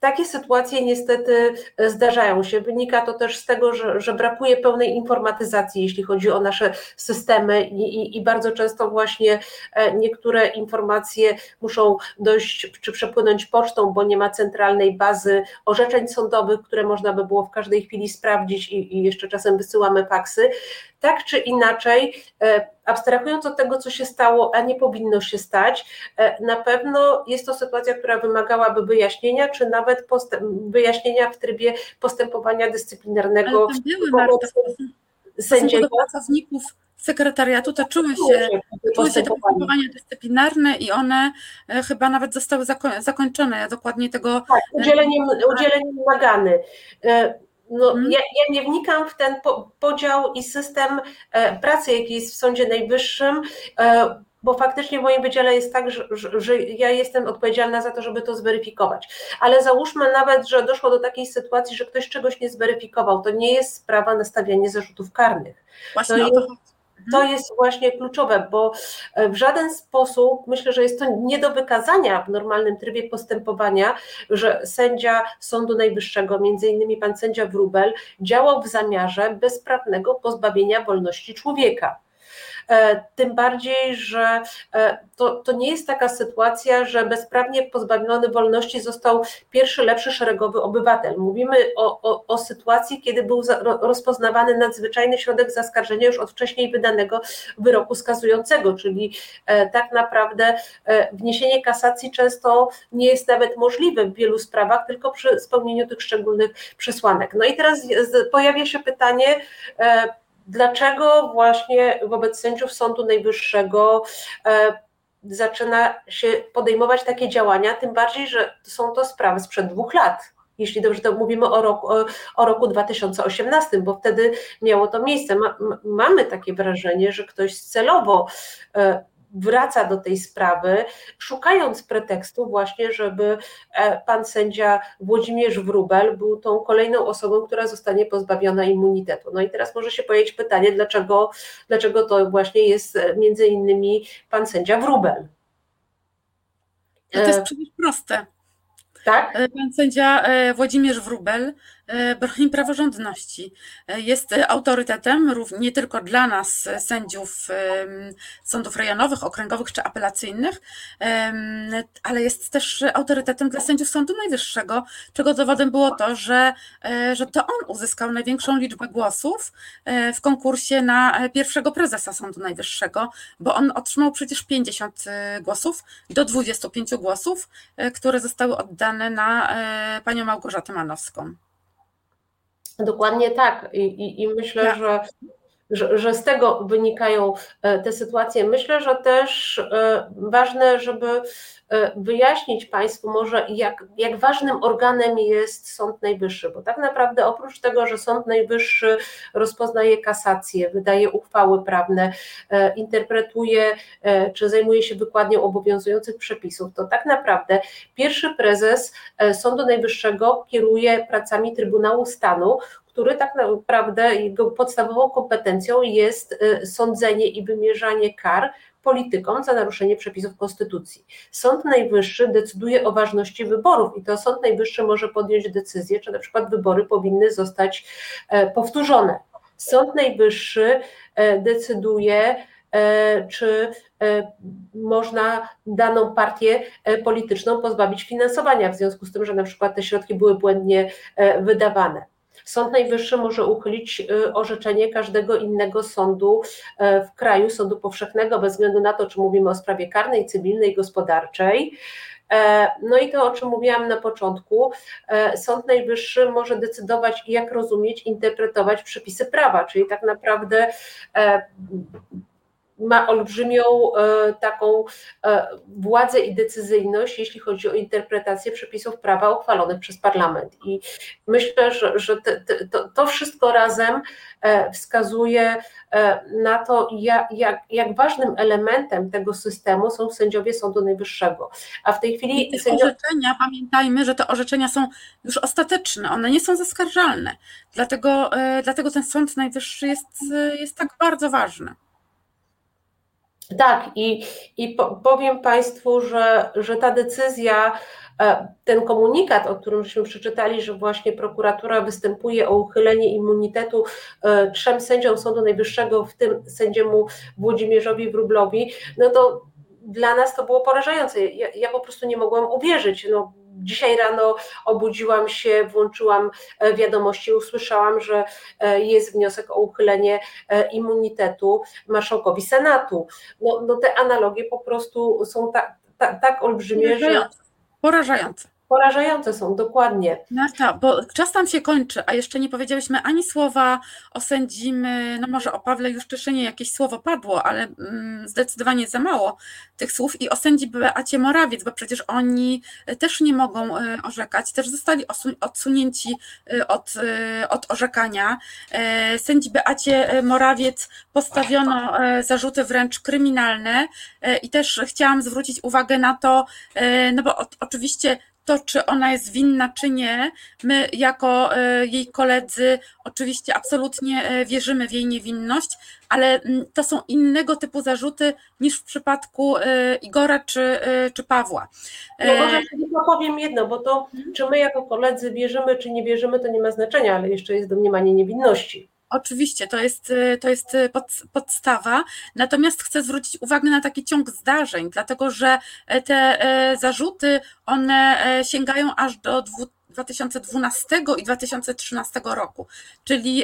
takie sytuacje niestety e, zdarzają się. Wynika to też z tego, że, że brakuje pełnej informatyzacji, jeśli chodzi o nasze systemy, i, i, i, bardzo często właśnie e, niektóre informacje muszą dojść czy przepłynąć pocztą, bo nie ma centralnej bazy orzeczeń sądowych, które można by było w każdej chwili sprawdzić, i, i jeszcze czasem wysyłamy faksy. Tak czy inaczej, e, abstrahując od tego, co się stało, a nie powinno się stać, e, na pewno jest to sytuacja, która wymagałaby wyjaśnienia, czy nawet wyjaśnienia w trybie postępowania dyscyplinarnego wobec sędziego. pracowników sekretariatu toczyły się, toczyły się te postępowania dyscyplinarne i one e, chyba nawet zostały zakończone. Ja dokładnie tego. Tak, udzieleniem, udzieleniem nagany. No, hmm. ja, ja, nie wnikam w ten podział i system e, pracy, jaki jest w Sądzie Najwyższym, e, bo faktycznie w moim wydziale jest tak, że, że, że, ja jestem odpowiedzialna za to, żeby to zweryfikować. Ale załóżmy nawet, że doszło do takiej sytuacji, że ktoś czegoś nie zweryfikował, to nie jest sprawa nastawiania zarzutów karnych. Właśnie to, jest, to mhm. jest właśnie kluczowe, bo e, w żaden sposób myślę, że jest to nie do wykazania w normalnym trybie postępowania, że sędzia Sądu Najwyższego, między innymi pan sędzia Wrubel, działał w zamiarze bezprawnego pozbawienia wolności człowieka. E, tym bardziej, że e, to, to nie jest taka sytuacja, że bezprawnie pozbawiony wolności został pierwszy lepszy szeregowy obywatel. Mówimy o, o, o sytuacji, kiedy był rozpoznawany nadzwyczajny środek zaskarżenia już od wcześniej wydanego wyroku skazującego, czyli e, tak naprawdę wniesienie kasacji często nie jest nawet możliwe w wielu sprawach, tylko przy spełnieniu tych szczególnych przesłanek. No i teraz pojawia się pytanie, dlaczego właśnie wobec sędziów Sądu Najwyższego e, zaczyna się podejmować takie działania, tym bardziej, że są to sprawy sprzed dwóch lat. Jeśli dobrze to mówimy o roku, o, roku 2018, bo wtedy miało to miejsce. Ma, mamy takie wrażenie, że ktoś celowo e, wraca do tej sprawy, szukając pretekstu właśnie, żeby e, pan sędzia Włodzimierz Wróbel był tą kolejną osobą, która zostanie pozbawiona immunitetu. No i teraz może się pojawić pytanie, dlaczego, dlaczego to właśnie jest e, między innymi pan sędzia Wróbel. To jest e, przecież proste. Tak? Pan sędzia Włodzimierz Wróbel E, broni praworządności. E, jest autorytetem nie tylko dla nas, sędziów sądów rejonowych, okręgowych czy apelacyjnych, ale jest też autorytetem dla sędziów Sądu Najwyższego, czego dowodem było to, że, e, że to on uzyskał największą liczbę głosów w konkursie na pierwszego prezesa Sądu Najwyższego, bo on otrzymał przecież 50 głosów do 25 głosów, które zostały oddane na panią Małgorzatę Manowską. Dokładnie tak. I, i, i myślę, tak. że że, że z tego wynikają te sytuacje. Myślę, że też ważne, żeby wyjaśnić Państwu może, jak, jak ważnym organem jest Sąd Najwyższy, bo tak naprawdę oprócz tego, że Sąd Najwyższy rozpoznaje kasacje, wydaje uchwały prawne, interpretuje czy zajmuje się wykładnią obowiązujących przepisów, to tak naprawdę pierwszy prezes Sądu Najwyższego kieruje pracami Trybunału Stanu, który tak naprawdę jego podstawową kompetencją jest y, sądzenie i wymierzanie kar politykom za naruszenie przepisów konstytucji. Sąd Najwyższy decyduje o ważności wyborów i to Sąd Najwyższy może podjąć decyzję, czy na przykład wybory powinny zostać e, powtórzone. Sąd Najwyższy e, decyduje, e, czy można daną partię polityczną pozbawić finansowania, w związku z tym, że na przykład te środki były błędnie wydawane. Sąd Najwyższy może uchylić y, orzeczenie każdego innego sądu e, w kraju, sądu powszechnego, bez względu na to, czy mówimy o sprawie karnej, cywilnej, gospodarczej. E, no i to, o czym mówiłam na początku, e, Sąd Najwyższy może decydować, jak rozumieć, interpretować przepisy prawa, czyli tak naprawdę ma olbrzymią e, taką e, władzę i decyzyjność, jeśli chodzi o interpretację przepisów prawa uchwalonych przez parlament. I myślę, że, że te, te, to, to, wszystko razem e, wskazuje na to, jak, jak, jak, ważnym elementem tego systemu są sędziowie Sądu Najwyższego. A w tej chwili. Sędziowie... orzeczenia, pamiętajmy, że te orzeczenia są już ostateczne, one nie są zaskarżalne. Dlatego, dlatego ten Sąd Najwyższy jest, jest tak bardzo ważny. Tak, i, i powiem Państwu, że, że ta decyzja, e, ten komunikat, o którym żeśmy przeczytali, że właśnie prokuratura występuje o uchylenie immunitetu e, trzem sędziom Sądu Najwyższego, w tym sędziemu Włodzimierzowi Wróblowi, no to dla nas to było porażające. Ja, ja po prostu nie mogłam uwierzyć. No, Dzisiaj rano obudziłam się, włączyłam e, wiadomości, usłyszałam, że e, jest wniosek o uchylenie e, immunitetu marszałkowi Senatu. No, no te analogie po prostu są tak, tak, tak olbrzymie, że. Porażające. Porażające są, dokładnie. Marta, bo czas tam się kończy, a jeszcze nie powiedziałyśmy ani słowa o sędzim, no może o Pawle Juszczyszynie jakieś słowo padło, ale mm, zdecydowanie za mało tych słów i o sędzi Beacie Morawiec, bo przecież oni też nie mogą e, orzekać, też zostali odsunięci e, od, e, od orzekania. Sędzi Beacie Morawiec postawiono zarzuty wręcz kryminalne i też chciałam zwrócić uwagę na to, no bo oczywiście to, czy ona jest winna, czy nie, my jako e, jej koledzy oczywiście absolutnie e, wierzymy w jej niewinność, ale mm, to są innego typu zarzuty niż w przypadku e, Igora czy, czy Pawła. No może tylko powiem jedno, bo to czy my jako koledzy wierzymy, czy nie wierzymy, to nie ma znaczenia, ale jeszcze jest domniemanie niewinności. Oczywiście, to jest, y, to jest y, pod, podstawa. Natomiast chcę zwrócić uwagę na taki ciąg zdarzeń, dlatego że e, te e, zarzuty, one e, sięgają aż do 2012 i 2013 roku. Czyli,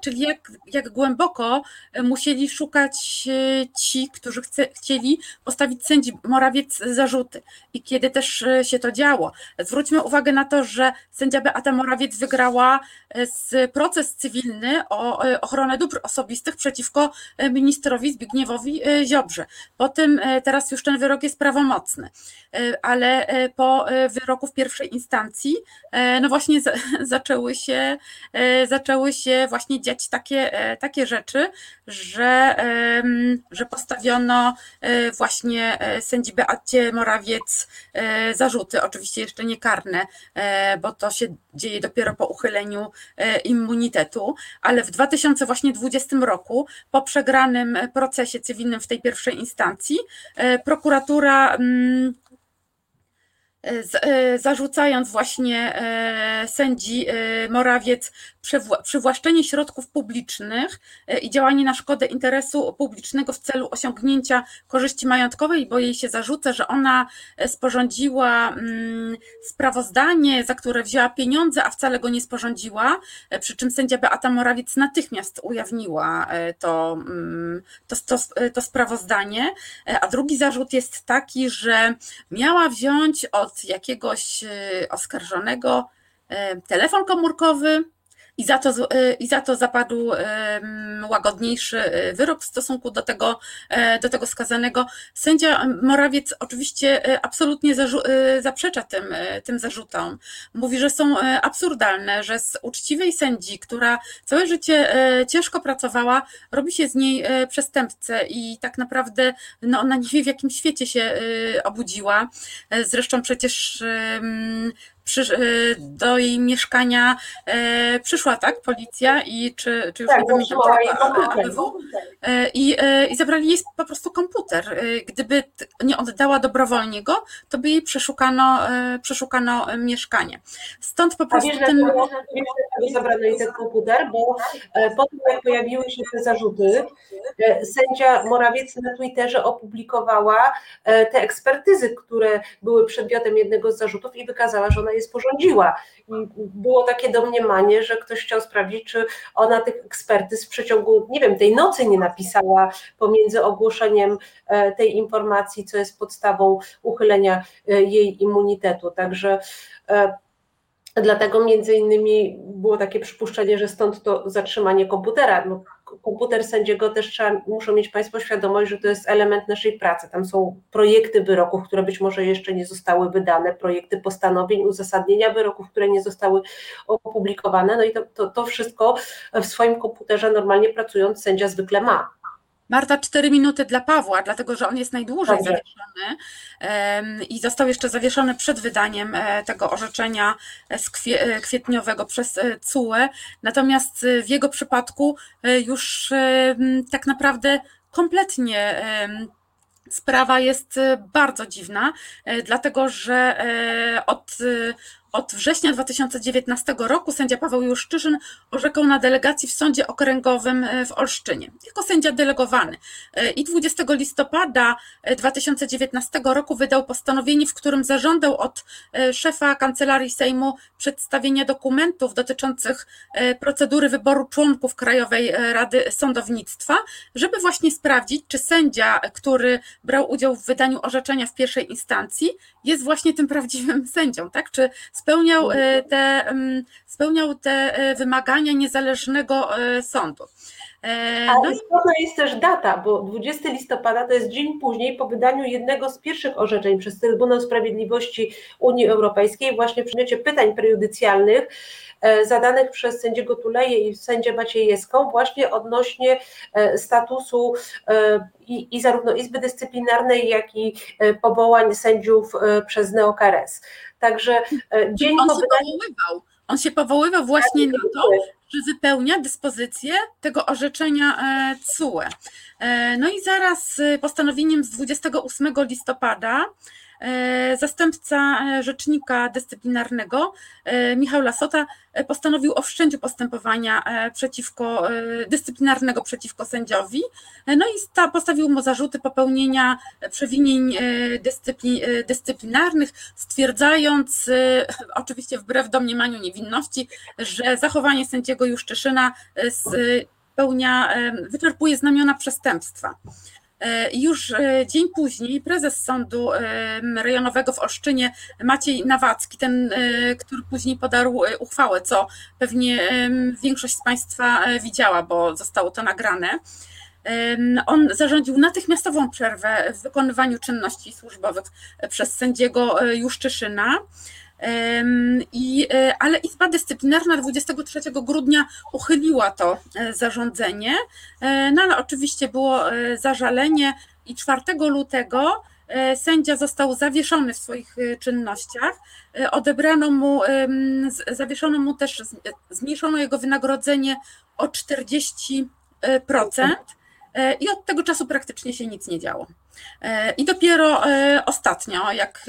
czyli jak, jak głęboko musieli szukać ci, którzy chce, chcieli postawić sędzi Morawiec zarzuty. I kiedy też się to działo. Zwróćmy uwagę na to, że sędzia Beata Morawiec wygrała proces cywilny o ochronę dóbr osobistych przeciwko ministrowi Zbigniewowi Ziobrze. Potem teraz już ten wyrok jest prawomocny, ale po wyroku w pierwszej instancji E, no właśnie zaczęły się, e, zaczęły się właśnie dziać takie, e, takie rzeczy, że, że postawiono właśnie sędzi Beacie Morawiec zarzuty, oczywiście jeszcze nie karne, bo to się dzieje dopiero po uchyleniu immunitetu, ale w 2020 roku po przegranym procesie cywilnym w tej pierwszej instancji prokuratura mm, zarzucając właśnie e, sędzi e, Morawiec przywłaszczenie środków publicznych i działanie na szkodę interesu publicznego w celu osiągnięcia korzyści majątkowej, bo jej się zarzuca, że ona sporządziła mm, sprawozdanie, za które wzięła pieniądze, a wcale go nie sporządziła, przy czym sędzia Beata Morawiec natychmiast ujawniła to, mm, to, to, to sprawozdanie, a drugi zarzut jest taki, że miała wziąć od od jakiegoś e, oskarżonego e, telefon komórkowy i za to, i za to zapadł łagodniejszy wyrok w stosunku do tego, do tego skazanego. Sędzia Morawiec oczywiście absolutnie zaprzecza tym, tym zarzutom. Mówi, że są absurdalne, że z uczciwej sędzi, która całe życie ciężko pracowała, robi się z niej przestępcę i tak naprawdę no, ona nie wie, w jakim świecie się obudziła. Zresztą przecież y, do jej mieszkania e, przyszła, tak, policja i czy, czy już tak, nie pamiętam, ABW, e, i, e, i zabrali jej po prostu komputer. Gdyby nie oddała dobrowolnie go, to by jej przeszukano, przeszukano mieszkanie. Stąd po prostu A ten... zabrano jej ten komputer, bo po tym jak pojawiły się te zarzuty, sędzia Morawiec na Twitterze opublikowała te ekspertyzy, które były przedmiotem jednego z zarzutów i wykazała, że ona jest sporządziła. I było takie domniemanie, że ktoś chciał sprawdzić, czy ona tych ekspertyz w przeciągu, nie wiem, tej nocy nie napisała pomiędzy ogłoszeniem e, tej informacji, co jest podstawą uchylenia e, jej immunitetu. Także e, Dlatego między innymi było takie przypuszczenie, że stąd to zatrzymanie komputera. No, komputer sędziego też trzeba, muszą mieć Państwo świadomość, że to jest element naszej pracy. Tam są projekty wyroków, które być może jeszcze nie zostały wydane, projekty postanowień, uzasadnienia wyroków, które nie zostały opublikowane. No i to, to, to wszystko w swoim komputerze normalnie pracując sędzia zwykle ma. Marta, cztery minuty dla Pawła, dlatego że on jest najdłużej Dobrze. zawieszony i został jeszcze zawieszony przed wydaniem e, tego orzeczenia e, kwietniowego przez e, CUE. Natomiast w jego przypadku już tak naprawdę kompletnie sprawa jest bardzo dziwna, dlatego że od od września 2019 roku sędzia Paweł Juszczyszyn orzekał na delegacji w Sądzie Okręgowym e, w Olsztynie, jako sędzia delegowany. E, I 20 listopada 2019 e, roku wydał postanowienie, w którym zażądał od szefa Kancelarii Sejmu przedstawienia dokumentów dotyczących procedury wyboru członków Krajowej Rady Sądownictwa, żeby właśnie sprawdzić, czy sędzia, który brał udział w wydaniu orzeczenia w pierwszej instancji, jest właśnie tym prawdziwym sędzią, tak? Czy spełniał e, te, mm, spełniał te e, wymagania niezależnego e, No Ale istotna jest też data, bo 20 listopada to jest dzień później po wydaniu jednego z pierwszych orzeczeń przez Trybunał Sprawiedliwości Unii Europejskiej, właśnie w przedmiocie pytań prejudycjalnych zadanych przez sędziego Tuleje i sędzię Maciejewską właśnie odnośnie statusu i, i zarówno Izby Dyscyplinarnej, jak i powołań sędziów przez Neokres. Także e, dzień on po wydaniu... On się powoływał właśnie na to, że wypełnia dyspozycję tego orzeczenia e, CUE. E, no i zaraz postanowieniem z 28 listopada E, zastępca e, rzecznika dyscyplinarnego e, Michał Lasota postanowił o wszczęciu postępowania przeciwko, dyscyplinarnego przeciwko sędziowi, no i postawił mu zarzuty popełnienia przewinień dyscyplinarnych, stwierdzając, oczywiście wbrew domniemaniu niewinności, że zachowanie sędziego Juszczyszyna spełnia, wyczerpuje znamiona przestępstwa. E, już e, dzień później prezes sądu rejonowego w Olsztynie, Maciej Nawacki, ten, e, który później podarł uchwałę, co pewnie większość z Państwa widziała, bo zostało to nagrane. On zarządził natychmiastową przerwę w wykonywaniu czynności służbowych przez sędziego Juszczyszyna. I, e, ale Izba Dyscyplinarna 23 grudnia uchyliła to e, zarządzenie, e, no ale oczywiście było zażalenie i 4 lutego sędzia został zawieszony w swoich czynnościach. Odebrano mu, zawieszono mu też, zmniejszono jego wynagrodzenie o 40%. E, i od tego czasu praktycznie się nic nie działo. E, I dopiero e, ostatnio, jak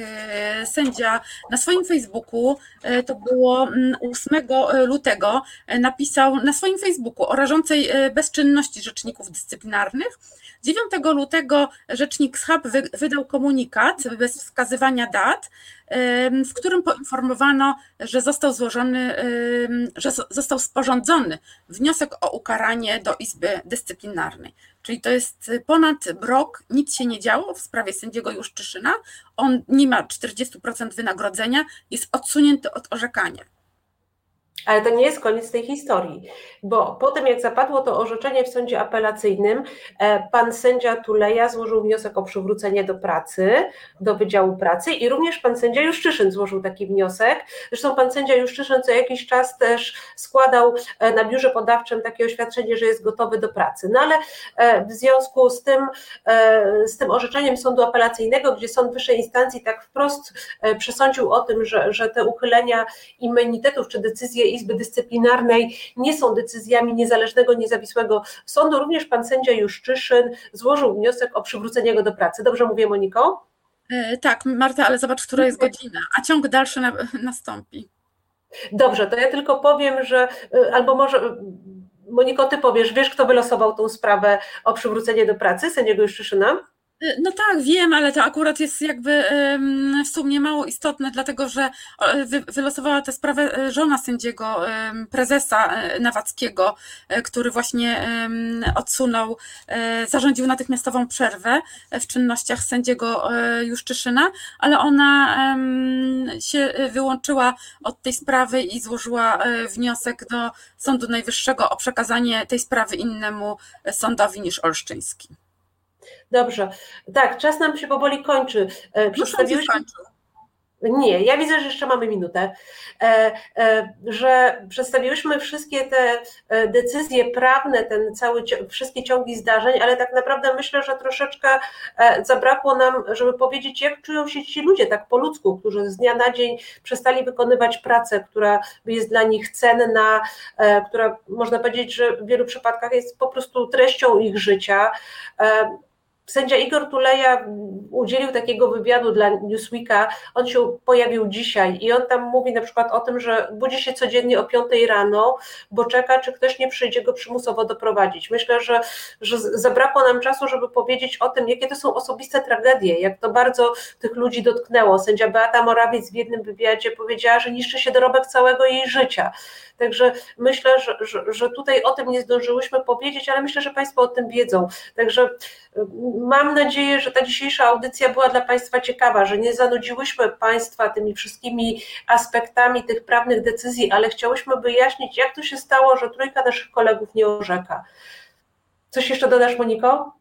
sędzia na swoim Facebooku, to było 8 mm, lutego, napisał na swoim Facebooku o rażącej bezczynności rzeczników dyscyplinarnych. 9 lutego rzecznik SHAB wydał komunikat bez wskazywania dat, w którym poinformowano, że został złożony, że został sporządzony wniosek o ukaranie do Izby Dyscyplinarnej. Czyli to jest ponad rok, nic się nie działo w sprawie sędziego Juszczyszyna. On nie ma 40% wynagrodzenia, jest odsunięty od orzekania. Ale to nie jest koniec tej historii, bo po tym jak zapadło to orzeczenie w sądzie apelacyjnym, e, pan sędzia Tuleja złożył wniosek o przywrócenie do pracy, do Wydziału Pracy i również pan sędzia Juszczyszyn złożył taki wniosek. Zresztą pan sędzia Juszczyszyn co jakiś czas też składał e, na biurze podawczym takie oświadczenie, że jest gotowy do pracy. No ale e, w związku z tym, z tym orzeczeniem sądu apelacyjnego, gdzie sąd wyższej instancji tak wprost przesądził o tym, że, że te uchylenia immunitetów czy decyzje Izby Dyscyplinarnej nie są decyzjami niezależnego, niezawisłego sądu. Również pan sędzia Juszczyszyn złożył wniosek o przywrócenie go do pracy. Dobrze mówię, Moniko? E, tak, Marta, ale zobacz, która jest godzina, a ciąg dalszy na, nastąpi. Dobrze, to ja tylko powiem, że e, albo może Moniko, ty powiesz, wiesz, kto wylosował tą sprawę o przywrócenie do pracy sędziego Juszczyszyna? No tak, wiem, ale to akurat jest jakby w sumie mało istotne, dlatego że wylosowała tę sprawę e, żona sędziego, prezesa e, Nawackiego, e, który właśnie odsunął, zarządził natychmiastową przerwę w czynnościach sędziego Juszczyszyna, ale ona się wyłączyła od tej sprawy i złożyła wniosek do Sądu Najwyższego o przekazanie tej sprawy innemu sądowi niż olsztyński. Dobrze. Tak, czas nam się powoli kończy. E, przedstawiłyśmy. Nie, ja widzę, że jeszcze mamy minutę, e, e, że przedstawiłyśmy wszystkie te decyzje prawne, ten cały, wszystkie ciągi zdarzeń, ale tak naprawdę myślę, że troszeczkę zabrakło nam, żeby powiedzieć, jak czują się ci ludzie tak po ludzku, którzy z dnia na dzień przestali wykonywać pracę, która jest dla nich cenna, która można powiedzieć, że w wielu przypadkach jest po prostu treścią ich życia Sędzia Igor Tuleja udzielił takiego wywiadu dla Newsweeka, on się pojawił dzisiaj i on tam mówi na przykład o tym, że budzi się codziennie o 5 rano, bo czeka, czy ktoś nie przyjdzie go przymusowo doprowadzić. Myślę, że, że zabrakło nam czasu, żeby powiedzieć o tym, jakie to są osobiste tragedie, jak to bardzo tych ludzi dotknęło. Sędzia Beata Morawiec w jednym wywiadzie powiedziała, że niszczy się dorobek całego jej życia. Także myślę, że, że, że tutaj o tym nie zdążyłyśmy powiedzieć, ale myślę, że Państwo o tym wiedzą. Także Mam nadzieję, że ta dzisiejsza audycja była dla Państwa ciekawa, że nie zanudziłyśmy Państwa tymi wszystkimi aspektami tych prawnych decyzji, ale chciałyśmy wyjaśnić, jak to się stało, że trójka naszych kolegów nie orzeka. Coś jeszcze dodasz, Moniko?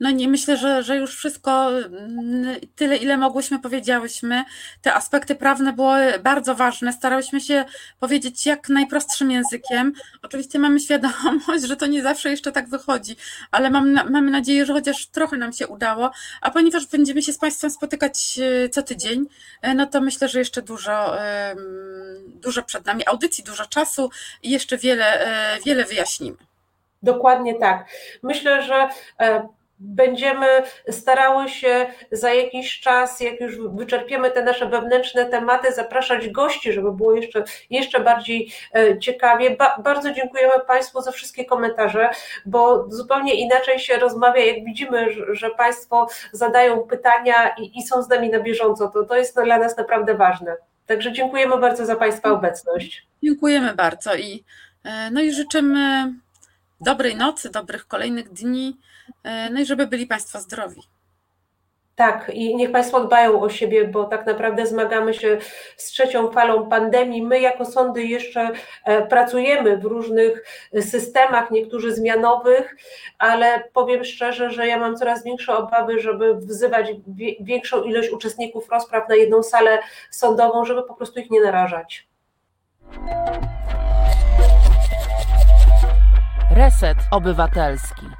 No nie, myślę, że, że już wszystko, mm, tyle ile mogłyśmy, powiedziałyśmy. Te aspekty prawne były bardzo ważne. Starałyśmy się powiedzieć jak najprostszym językiem. Oczywiście mamy świadomość, że to nie zawsze jeszcze tak wychodzi, ale mam, mamy nadzieję, że chociaż trochę nam się udało. A ponieważ będziemy się z Państwem spotykać e, co tydzień, e, no to myślę, że jeszcze dużo, dużo przed nami audycji, dużo czasu i jeszcze wiele, e, wiele wyjaśnimy. Dokładnie tak. Myślę, że będziemy starały się za jakiś czas, jak już wyczerpiemy te nasze wewnętrzne tematy, zapraszać gości, żeby było jeszcze, jeszcze bardziej e, ciekawie. Ba bardzo dziękujemy Państwu za wszystkie komentarze, bo zupełnie inaczej się rozmawia, jak widzimy, że, Państwo zadają pytania i, i, są z nami na bieżąco. To, to jest dla nas naprawdę ważne. Także dziękujemy bardzo za Państwa obecność. Dziękujemy bardzo i, e, no i życzymy dobrej nocy, dobrych kolejnych dni, no i żeby byli Państwo zdrowi. Tak, i niech Państwo dbają o siebie, bo tak naprawdę zmagamy się z trzecią falą pandemii. My, jako sądy, jeszcze e, pracujemy w różnych systemach, niektórzy zmianowych, ale powiem szczerze, że ja mam coraz większe obawy, żeby wzywać większą ilość uczestników rozpraw na jedną salę sądową, żeby po prostu ich nie narażać. Reset Obywatelski.